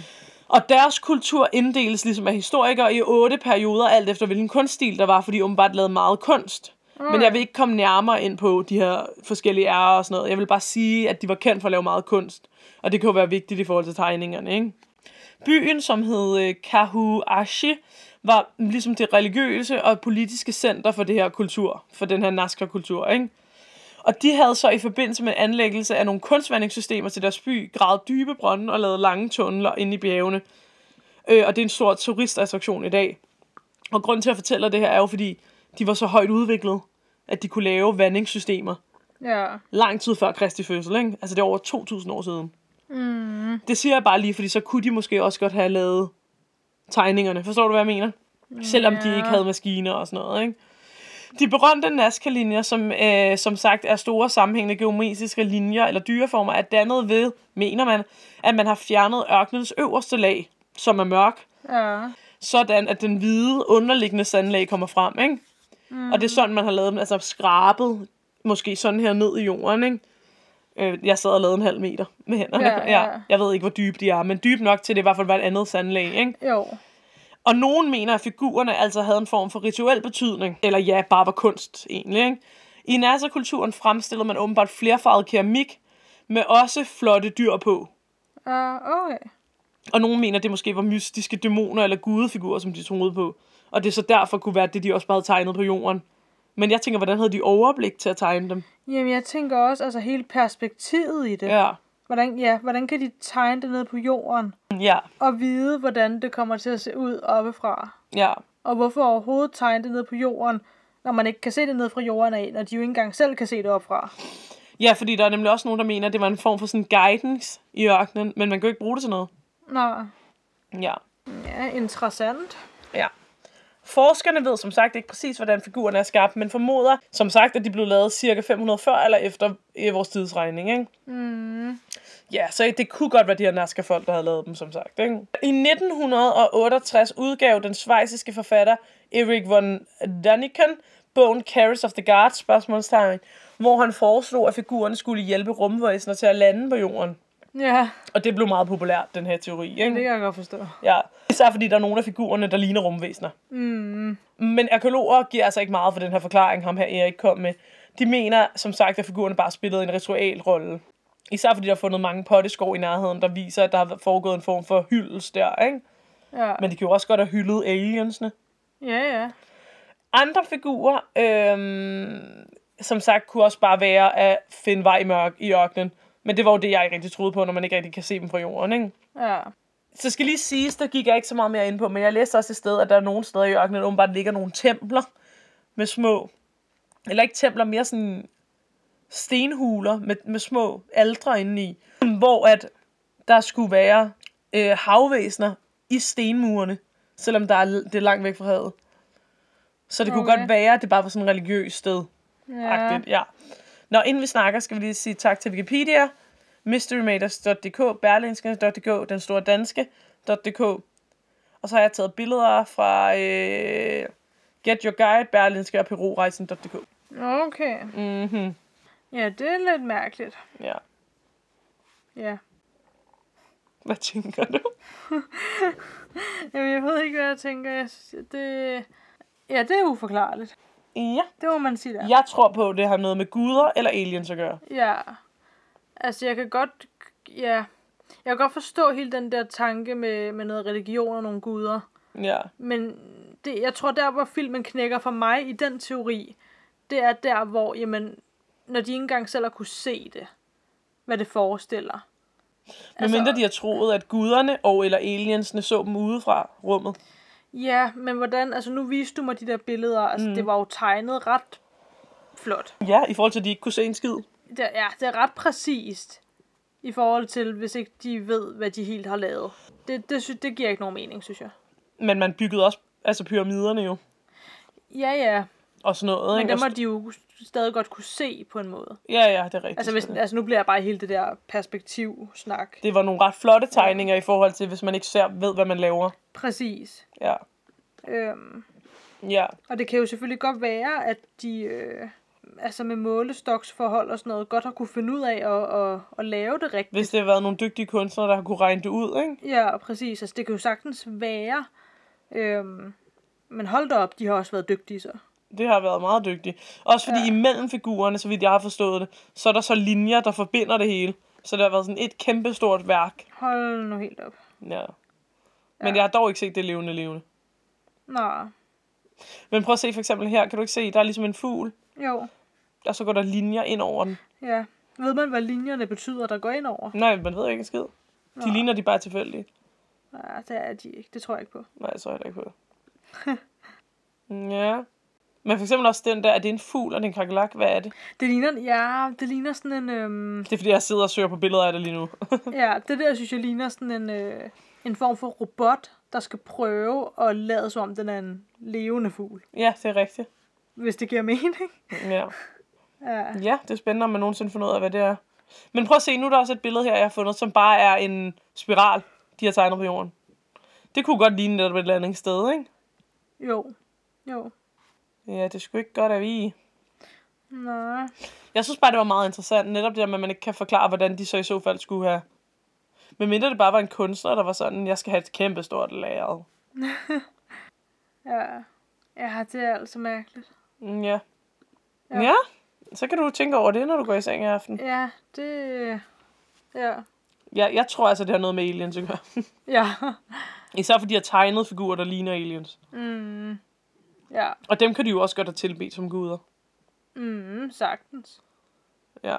Og deres kultur inddeles ligesom af historikere i otte perioder, alt efter hvilken kunststil der var, fordi de åbenbart lavede meget kunst. Men jeg vil ikke komme nærmere ind på de her forskellige ærer og sådan noget. Jeg vil bare sige, at de var kendt for at lave meget kunst. Og det kan jo være vigtigt i forhold til tegningerne, ikke? Byen, som hed øh, Kahuashi, var ligesom det religiøse og politiske center for det her kultur, for den her Nazca-kultur, ikke? Og de havde så i forbindelse med anlæggelse af nogle kunstvandringssystemer til deres by, gravet dybe brønde og lavet lange tunneler inde i bjergene. Øh, og det er en stor turistattraktion i dag. Og grunden til at fortælle det her er jo, fordi de var så højt udviklet, at de kunne lave vandingssystemer Ja. lang tid før Kristi fødsel, ikke? Altså det er over 2.000 år siden. Mm. Det siger jeg bare lige, fordi så kunne de måske også godt have lavet tegningerne. Forstår du, hvad jeg mener? Selvom de ikke havde maskiner og sådan noget, ikke? De berømte Nazca-linjer, som øh, som sagt er store sammenhængende geometriske linjer eller dyreformer, er dannet ved, mener man, at man har fjernet ørkenens øverste lag, som er mørk, Ja. sådan at den hvide underliggende sandlag kommer frem, ikke? Mm. Og det er sådan, man har lavet dem, altså skrabet, måske sådan her ned i jorden, ikke? Øh, jeg sad og lavede en halv meter med hænderne. Ja, ja. Jeg ved ikke, hvor dybe de er, men dyb nok til, det i hvert fald var et andet sandlag, ikke? Jo. Og nogen mener, at figurerne altså havde en form for rituel betydning, eller ja, bare var kunst egentlig, ikke? I Nasser-kulturen fremstillede man åbenbart flerfarvet keramik, med også flotte dyr på. Uh, okay. Og nogen mener, det måske var mystiske dæmoner eller gudefigurer, som de troede på. Og det så derfor kunne være det, de også bare havde tegnet på jorden. Men jeg tænker, hvordan havde de overblik til at tegne dem? Jamen, jeg tænker også, altså hele perspektivet i det. Ja, Hvordan, ja, hvordan kan de tegne det ned på jorden? ja, Og vide, hvordan det kommer til at se ud oppefra? ja. Og hvorfor overhovedet tegne det ned på jorden, når man ikke kan se det ned fra jorden af, når de jo ikke engang selv kan se det opfra? Ja, fordi der er nemlig også nogen, der mener, at det var en form for sådan guidance i ørkenen, men man kan jo ikke bruge det til noget. Nå, Ja. ja, interessant. Ja. Forskerne ved som sagt ikke præcis, hvordan figurerne er skabt, men formoder som sagt, at de blev lavet cirka 500 før eller efter i vores tidsregning. Ikke? Mm. Ja, så det kunne godt være de her Nazca-folk, der havde lavet dem, som sagt. Ikke? I 1968 udgav den svejsiske forfatter Erik von Daniken bogen Carrots of the Gods, spørgsmålstegn, hvor han foreslog, at figurerne skulle hjælpe rumvæsener til at lande på jorden. Ja, Og det blev meget populært, den her teori. Ikke? det kan jeg godt forstå. Ja, især fordi der er nogle af figurerne, der ligner rumvæsener. Mm. Men arkeologer giver altså ikke meget for den her forklaring, ham her Erik kom med. De mener, som sagt, at figurerne bare spillede en ritualrolle. Især fordi der er fundet mange potteskår i nærheden, der viser, at der har foregået en form for hyldest der, ikke? Ja. Men de kan jo også godt have hyldet aliensene. ja, ja. Andre figurer, øhm, som sagt, kunne også bare være at finde vej i mørk i ørkenen. Men det var jo det, jeg ikke rigtig troede på, når man ikke rigtig kan se dem fra jorden, ikke? Ja. Så skal lige siges, der gik jeg ikke så meget mere ind på, men jeg læste også et sted, at der er nogle steder i ørkenen, åbenbart ligger nogle templer med små, eller ikke templer, mere sådan stenhuler med, med små aldre indeni, hvor at der skulle være øh, havvæsener i stenmurene, selvom der er, det er langt væk fra havet. Så det kunne Okay. godt være, at det bare var sådan et religiøst sted. Ja. Ja. ja. Nå, inden vi snakker, skal vi lige sige tak til Wikipedia, mysterymaters.dk, berlinske.dk, den store danske.dk. Og så har jeg taget billeder fra øh, Get Your Guide, berlinske og perurejsen.dk. Okay. Mhm, Ja, det er lidt mærkeligt. ja. Ja. Hvad tænker du? Jamen, jeg ved ikke, hvad jeg tænker. Jeg synes, det... Ja, det er uforklarligt. Ja. Det må man sige der. Jeg tror på, at det har noget med guder eller aliens at gøre. Ja. Altså, jeg kan godt... Ja. Jeg kan godt forstå hele den der tanke med, med noget religion og nogle guder. Ja. Men det, jeg tror, der hvor filmen knækker for mig i den teori, det er der, hvor, jamen, når de ikke engang selv har kunne se det, hvad det forestiller. Men mindre de har troet, at guderne og eller aliensene så dem ude fra rummet. Ja, men hvordan, altså nu viste du mig de der billeder, altså mm. det var jo tegnet ret flot. Ja, i forhold til, at de ikke kunne se en skid. Det, ja, det er ret præcist i forhold til, hvis ikke de ved, hvad de helt har lavet. Det, det, sy- det giver ikke nogen mening, synes jeg. Men man byggede også altså pyramiderne jo. Ja, ja. og sådan noget. Men ikke? dem Og må de jo stadig godt kunne se på en måde. Ja, ja, det er rigtigt. Altså, hvis, altså nu bliver jeg bare hele det der perspektiv-snak. Det var nogle ret flotte tegninger i forhold til, hvis man ikke ser, ved, hvad man laver. Præcis. Ja. Øhm, Ja, og det kan jo selvfølgelig godt være, at de øh, altså med målestoksforhold og sådan noget, godt har kunne finde ud af at, at, at lave det rigtigt. hvis det har været nogle dygtige kunstnere, der har kunne regne det ud, ikke? Ja, præcis. Altså, det kan jo sagtens være. Øhm, men hold da op, de har også været dygtige så. Det har været meget dygtigt. Også fordi ja. Ja. imellem figurerne, så vidt jeg har forstået det, så er der så linjer, der forbinder det hele. Så det har været sådan et kæmpestort værk. Hold nu helt op. Ja. Men jeg har dog ikke set det levende levende. Nå, Men prøv at se for eksempel her, kan du ikke se, der er ligesom en fugl, jo. og så går der linjer ind over den. Ja. Ved man, hvad linjerne betyder, der går ind over? Nej, man ved ikke en skid. De Nå. ligner de bare tilfældige. Ja, det er de ikke. Det tror jeg ikke på. Nej, så er jeg ikke på. ja. Men for eksempel også den der, er det en fugl og det er en kakelak? Hvad er det? Det ligner, ja, det ligner sådan en, øhm, Det er fordi, jeg sidder og søger på billeder af det lige nu. ja, det der synes jeg ligner sådan en, øh, en form for robot, der skal prøve at lade som om den er en levende fugl. ja, det er rigtigt. Hvis det giver mening. Ja. Ja. ja, det er spændende, om man nogensinde finder ud af, hvad det er. Men prøv at se, nu er der også et billede her, jeg har fundet, som bare er en spiral, de har tegnet på jorden. Det kunne godt ligne netop et landingssted, ikke? Jo. Jo. Ja, det skulle ikke godt at vi. Nej. Jeg synes bare, det var meget interessant, netop det der med, at man ikke kan forklare, hvordan de så i så fald skulle have... Men mindre det bare var en kunstner, der var sådan, jeg skal have et kæmpe stort lager. Ja. Ja, det er altså mærkeligt. Mm, Ja. Ja. ja. Så kan du tænke over det, når du går i seng i aften. Ja, det... Ja. Ja, jeg tror altså, det har noget med aliens at gøre. Ja. Især fordi de har tegnet figurer, der ligner aliens. Mm. Ja. Og dem kan de jo også godt have tilbedt som guder. Mm, sagtens. Ja.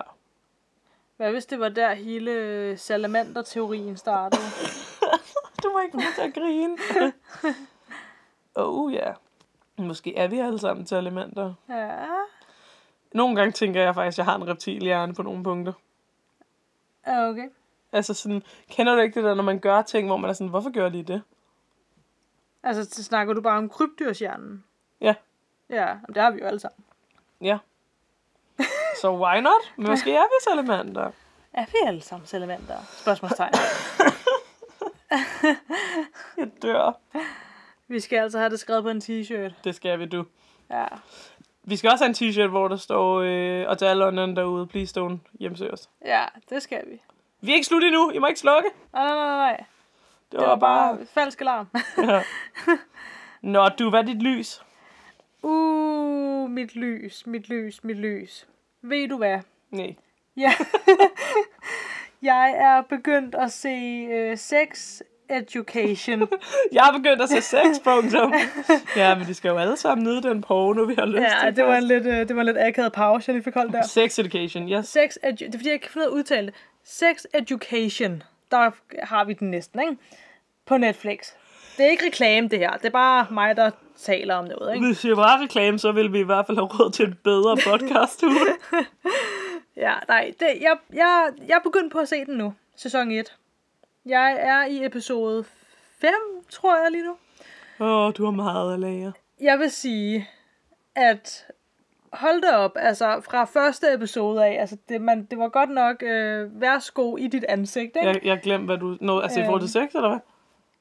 Hvad hvis det var der hele salamander-teorien startede? Du må ikke til at grine. oh ja. Yeah. Måske er vi alle sammen til elementer. Ja. Nogle gange tænker jeg faktisk, at jeg har en reptilhjerne på nogle punkter. Ja, Okay. Altså sådan, kender du ikke det der, når man gør ting, hvor man er sådan, hvorfor gør lige det? Altså, så snakker du bare om krybdyrshjernen? Ja. Det har vi jo alle sammen. Ja. Så why not? Men måske er vi salamander. Er vi alle sammen salamander? Spørgsmålstegn. Jeg dør. vi skal altså have det skrevet på en t-shirt. Det skal vi, du. Ja. Vi skal også have en t-shirt, hvor der står, øh, og til alle London derude, please don't hjemsøge os. Ja, det skal vi. Vi er ikke slut endnu. I må ikke slukke. Nej, nej, nej, nej. Det, Det var bare falsk alarm. Ja. Nå, du, hvad er dit lys? Uh, mit lys, mit lys, mit lys. Ved du hvad? Nej. Ja. jeg er begyndt at se uh, sex education. Jeg har begyndt at se sex, punktum. Ja, men de skal jo alle sammen nyde den porno, vi har lyst ja, til. det var en lidt, uh, det var en lidt akavet pause, jeg lige fik holdt der. Sex education, yes. Sex edu- det er fordi, jeg ikke kan finde ud af at udtale det. Sex education. Der har vi den næsten, ikke? På Netflix. Det er ikke reklame, det her. Det er bare mig, der taler om noget, ikke? Hvis det var reklame, så ville vi i hvert fald have råd til en bedre podcast. Ja, nej. Det, jeg, jeg, jeg er begyndt på at se den nu. Sæson 1. Jeg er i episode 5, tror jeg lige nu. Åh, oh, du har meget at lære. Jeg vil sige, at hold da op, altså fra første episode af, altså det, man, det var godt nok øh, værsgo i dit ansigt, ikke? Jeg, jeg glemte, hvad du... Nå, altså i forhold til sex, eller hvad?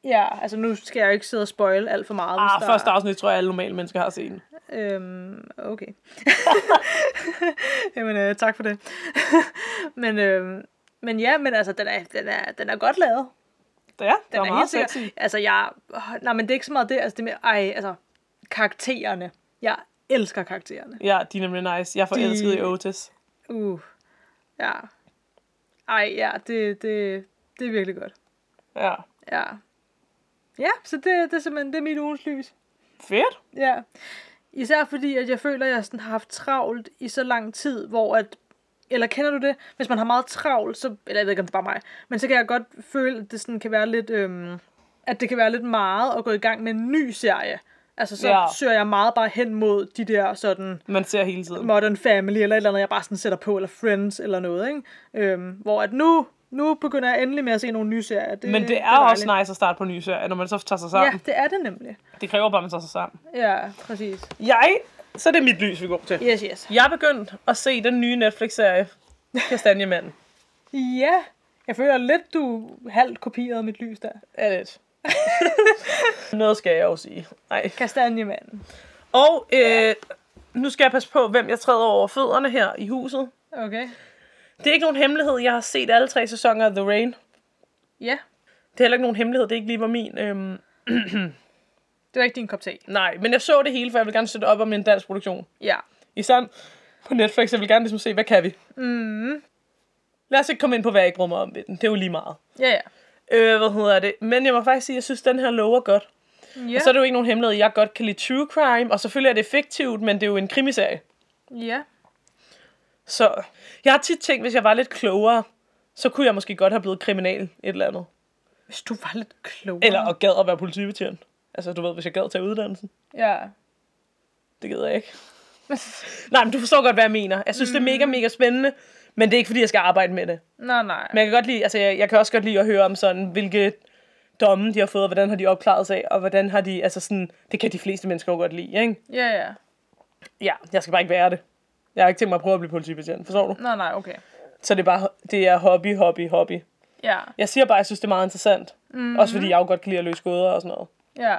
Ja, altså nu skal jeg jo ikke sidde og spoil alt for meget. Ah, der- første afsnit tror jeg, alle normale mennesker har set. Øhm, okay. Jamen, øh, tak for det. men, øh, men ja, men altså, den er, den er, den er godt lavet. Ja, det Den var er meget sexy. Altså, jeg... Nej, men det er ikke så meget det. Altså, det er mere... Ej, altså... Karaktererne. Jeg elsker karaktererne. Ja, de er nemlig nice. Jeg er forelsket De- i Otis. Uh. Ja. Ej, ja, det, det, det er virkelig godt. Ja. Ja. Ja, så det, det er simpelthen det er mit ugens lys. Fedt. Ja. Især fordi, at jeg føler, at jeg sådan har haft travlt i så lang tid, hvor at... Eller kender du det? Hvis man har meget travlt, så... Eller jeg ved ikke, om det er bare mig. Men så kan jeg godt føle, at det sådan kan være lidt... Øhm, at det kan være lidt meget at gå i gang med en ny serie. Altså, så Ja. søger jeg meget bare hen mod de der sådan Man ser hele tiden. Modern Family eller et eller andet, jeg bare sådan sætter på, eller Friends eller noget, ikke? Øhm, hvor at nu, nu begynder jeg endelig med at se nogle nye serier. Det, Men det er, dejligt. også nice at starte på en ny serie, når man så tager sig Ja, sammen. det er det nemlig. Det kræver bare, at man tager sig sammen. Ja, præcis. Jeg Så er det mit lys, vi går til. Yes, yes. Jeg er begyndt at se den nye Netflix-serie, Kastanjemanden. Ja. Jeg føler lidt, du halvt kopierede mit lys der. Er det Noget skal jeg jo sige. Nej. Kastanjemanden. Og øh, nu skal jeg passe på, hvem jeg træder over fødderne her i huset. Okay. Det er ikke nogen hemmelighed. Jeg har set alle tre sæsoner af The Rain. Ja. Det er heller ikke nogen hemmelighed. Det er ikke lige var min. Øhm, Det var ikke din kop te. nej, men jeg så det hele, for jeg vil gerne støtte op om en dansk produktion. Ja. Især på Netflix. Jeg vil gerne ligesom se, hvad kan vi? Mm. Lad os ikke komme ind på, hvad jeg ikke om ved den. Det er jo lige meget. Ja, ja. Øh, hvad hedder det? Men jeg må faktisk sige, at jeg synes, den her lover godt. Ja. Og så er det jo ikke nogen hemmelighed. Jeg godt kan lide true crime, og selvfølgelig er det fiktivt, men det er jo en krimiserie. Ja. Så jeg har tit tænkt, hvis jeg var lidt klogere, så kunne jeg måske godt have blevet kriminal et eller andet. Hvis du var lidt klogere. Eller og gad at være politibetjent. Altså, du ved, hvis jeg gad tage uddannelsen. Ja. Det gider jeg ikke. Nej, men du forstår godt, hvad jeg mener. Jeg synes, mm. det er mega, mega spændende, men det er ikke, fordi jeg skal arbejde med det. Nej, nej. Men jeg kan godt lide, altså, jeg, jeg kan også godt lide at høre om sådan, hvilke domme de har fået, og hvordan har de opklaret sig, og hvordan har de, altså sådan, det kan de fleste mennesker jo godt lide, ikke? Ja, ja. Ja, jeg skal bare ikke være det. Jeg har ikke tænkt mig at prøve at blive politibetjent, forstår du? Nej, nej, okay. Så det er bare, det er hobby, hobby, hobby. Ja. Jeg siger bare, at jeg synes, det er meget interessant. Mm-hmm. Også fordi jeg jo godt kan lide at løse gåder og sådan noget. Ja.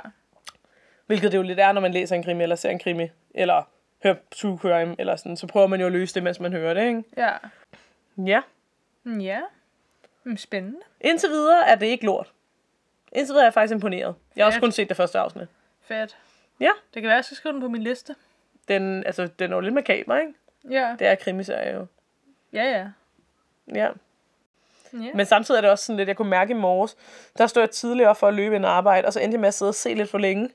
Hvilket det jo lidt er, når man læser en krimi, eller ser en krimi, eller hører true crime, eller sådan. Så prøver man jo at løse det, mens man hører det, ikke? Ja. Ja. Ja. Spændende. Indtil videre er det ikke lort. Indtil videre er jeg faktisk imponeret. Jeg har også Fedt. kun set det første afsnit. Fedt. Ja, Det kan være, jeg skal skrive den på min liste. den, altså, den er jo lidt makaber, ikke? Ja. Det er krimiserie jo. Ja, ja. Ja. Ja. Men samtidig er det også sådan lidt, jeg kunne mærke i morges, der stod jeg tidligere for at løbe og arbejde, og så endte jeg med at sidde og se lidt for længe.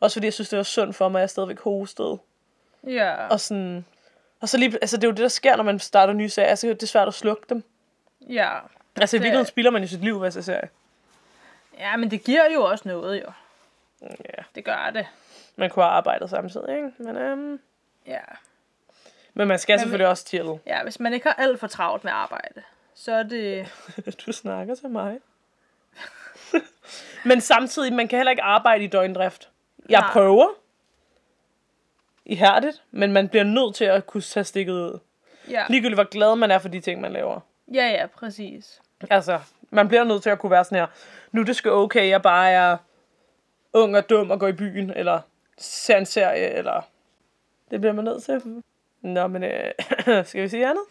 Også fordi jeg synes, det var synd for mig, at jeg stadigvæk hostede. Ja. Og sådan... Og så lige, altså det er jo det, der sker, når man starter nye serier. Altså, det er svært at slukke dem. Ja. Altså i Det- virkeligheden spilder man jo sit liv ved at serie. Ja, men det giver jo også noget, jo. Ja, Det gør det. man kunne have arbejdet samtidig, ikke? Men, øhm, Ja. Men man skal selvfølgelig også chille. Ja, hvis man ikke har alt for travlt med arbejde, så er det... Du snakker til mig. men samtidig, man kan heller ikke arbejde i døgndrift. Jeg Nej. prøver. Ihærdigt, men man bliver nødt til at kunne tage stikket ud. Ja, Ligegyldigt hvor glad man er for de ting, man laver. ja, ja præcis. Altså, man bliver nødt til at kunne være sådan her. Nu er det sgu okay, jeg bare er ung og dum og går i byen, eller ser en serie, eller... Det bliver man nødt til. Nå, men øh, skal vi sige andet?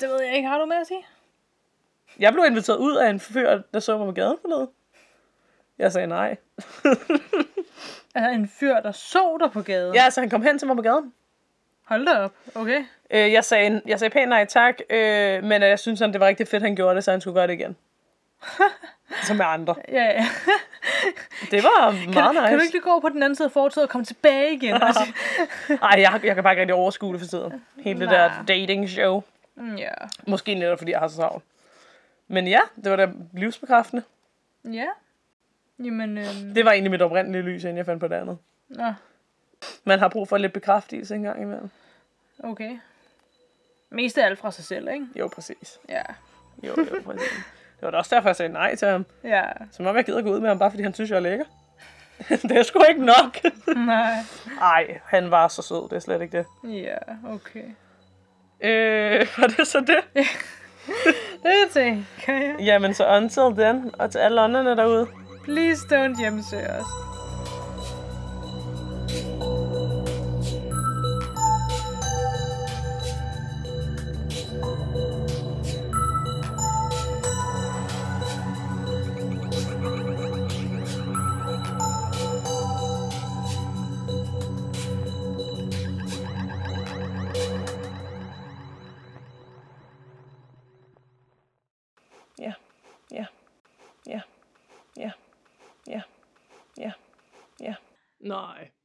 Det ved jeg ikke. Har du med at sige? Jeg blev inviteret ud af en fyr, der så mig på gaden forleden. Jeg sagde nej. Altså en fyr, der så dig på gaden. Ja, altså han kom hen til mig på gaden. Hold da op. Okay. Øh, jeg, sagde, jeg sagde pænt nej tak, øh, men øh, jeg synes, han, det var rigtig fedt, han gjorde det, så han skulle gøre det igen. Som med andre. Ja, ja. Det var Kan, meget du, nice. kan du ikke lige gå over på den anden side af fortovet og komme tilbage igen? Altså, Ej, jeg, jeg kan bare ikke rigtig overskue det for tiden. Hele det der Nej. dating show. mm, ja. Måske netop fordi jeg har så travlt. Men ja, det var da livsbekræftende. Ja. Jamen, øhm, Det var egentlig mit oprindelige lys, inden jeg fandt på det andet. nå, Man har brug for lidt bekræftelse en gang imellem. okay. Mest af alt fra sig selv, ikke? Jo, præcis. Ja. Jo, jo, præcis. Det var da også derfor, jeg sagde nej til ham. Ja. Som om jeg gider gå ud med ham, bare fordi han synes, jeg er lækker. det er sgu ikke nok. Nej. Ej, han var så sød, det er slet ikke det. Ja, okay. Øh, var det så det? Det tænker jeg. Jamen, så until then, og til alle ånderne derude. Please don't hjemmesøge os. Ja,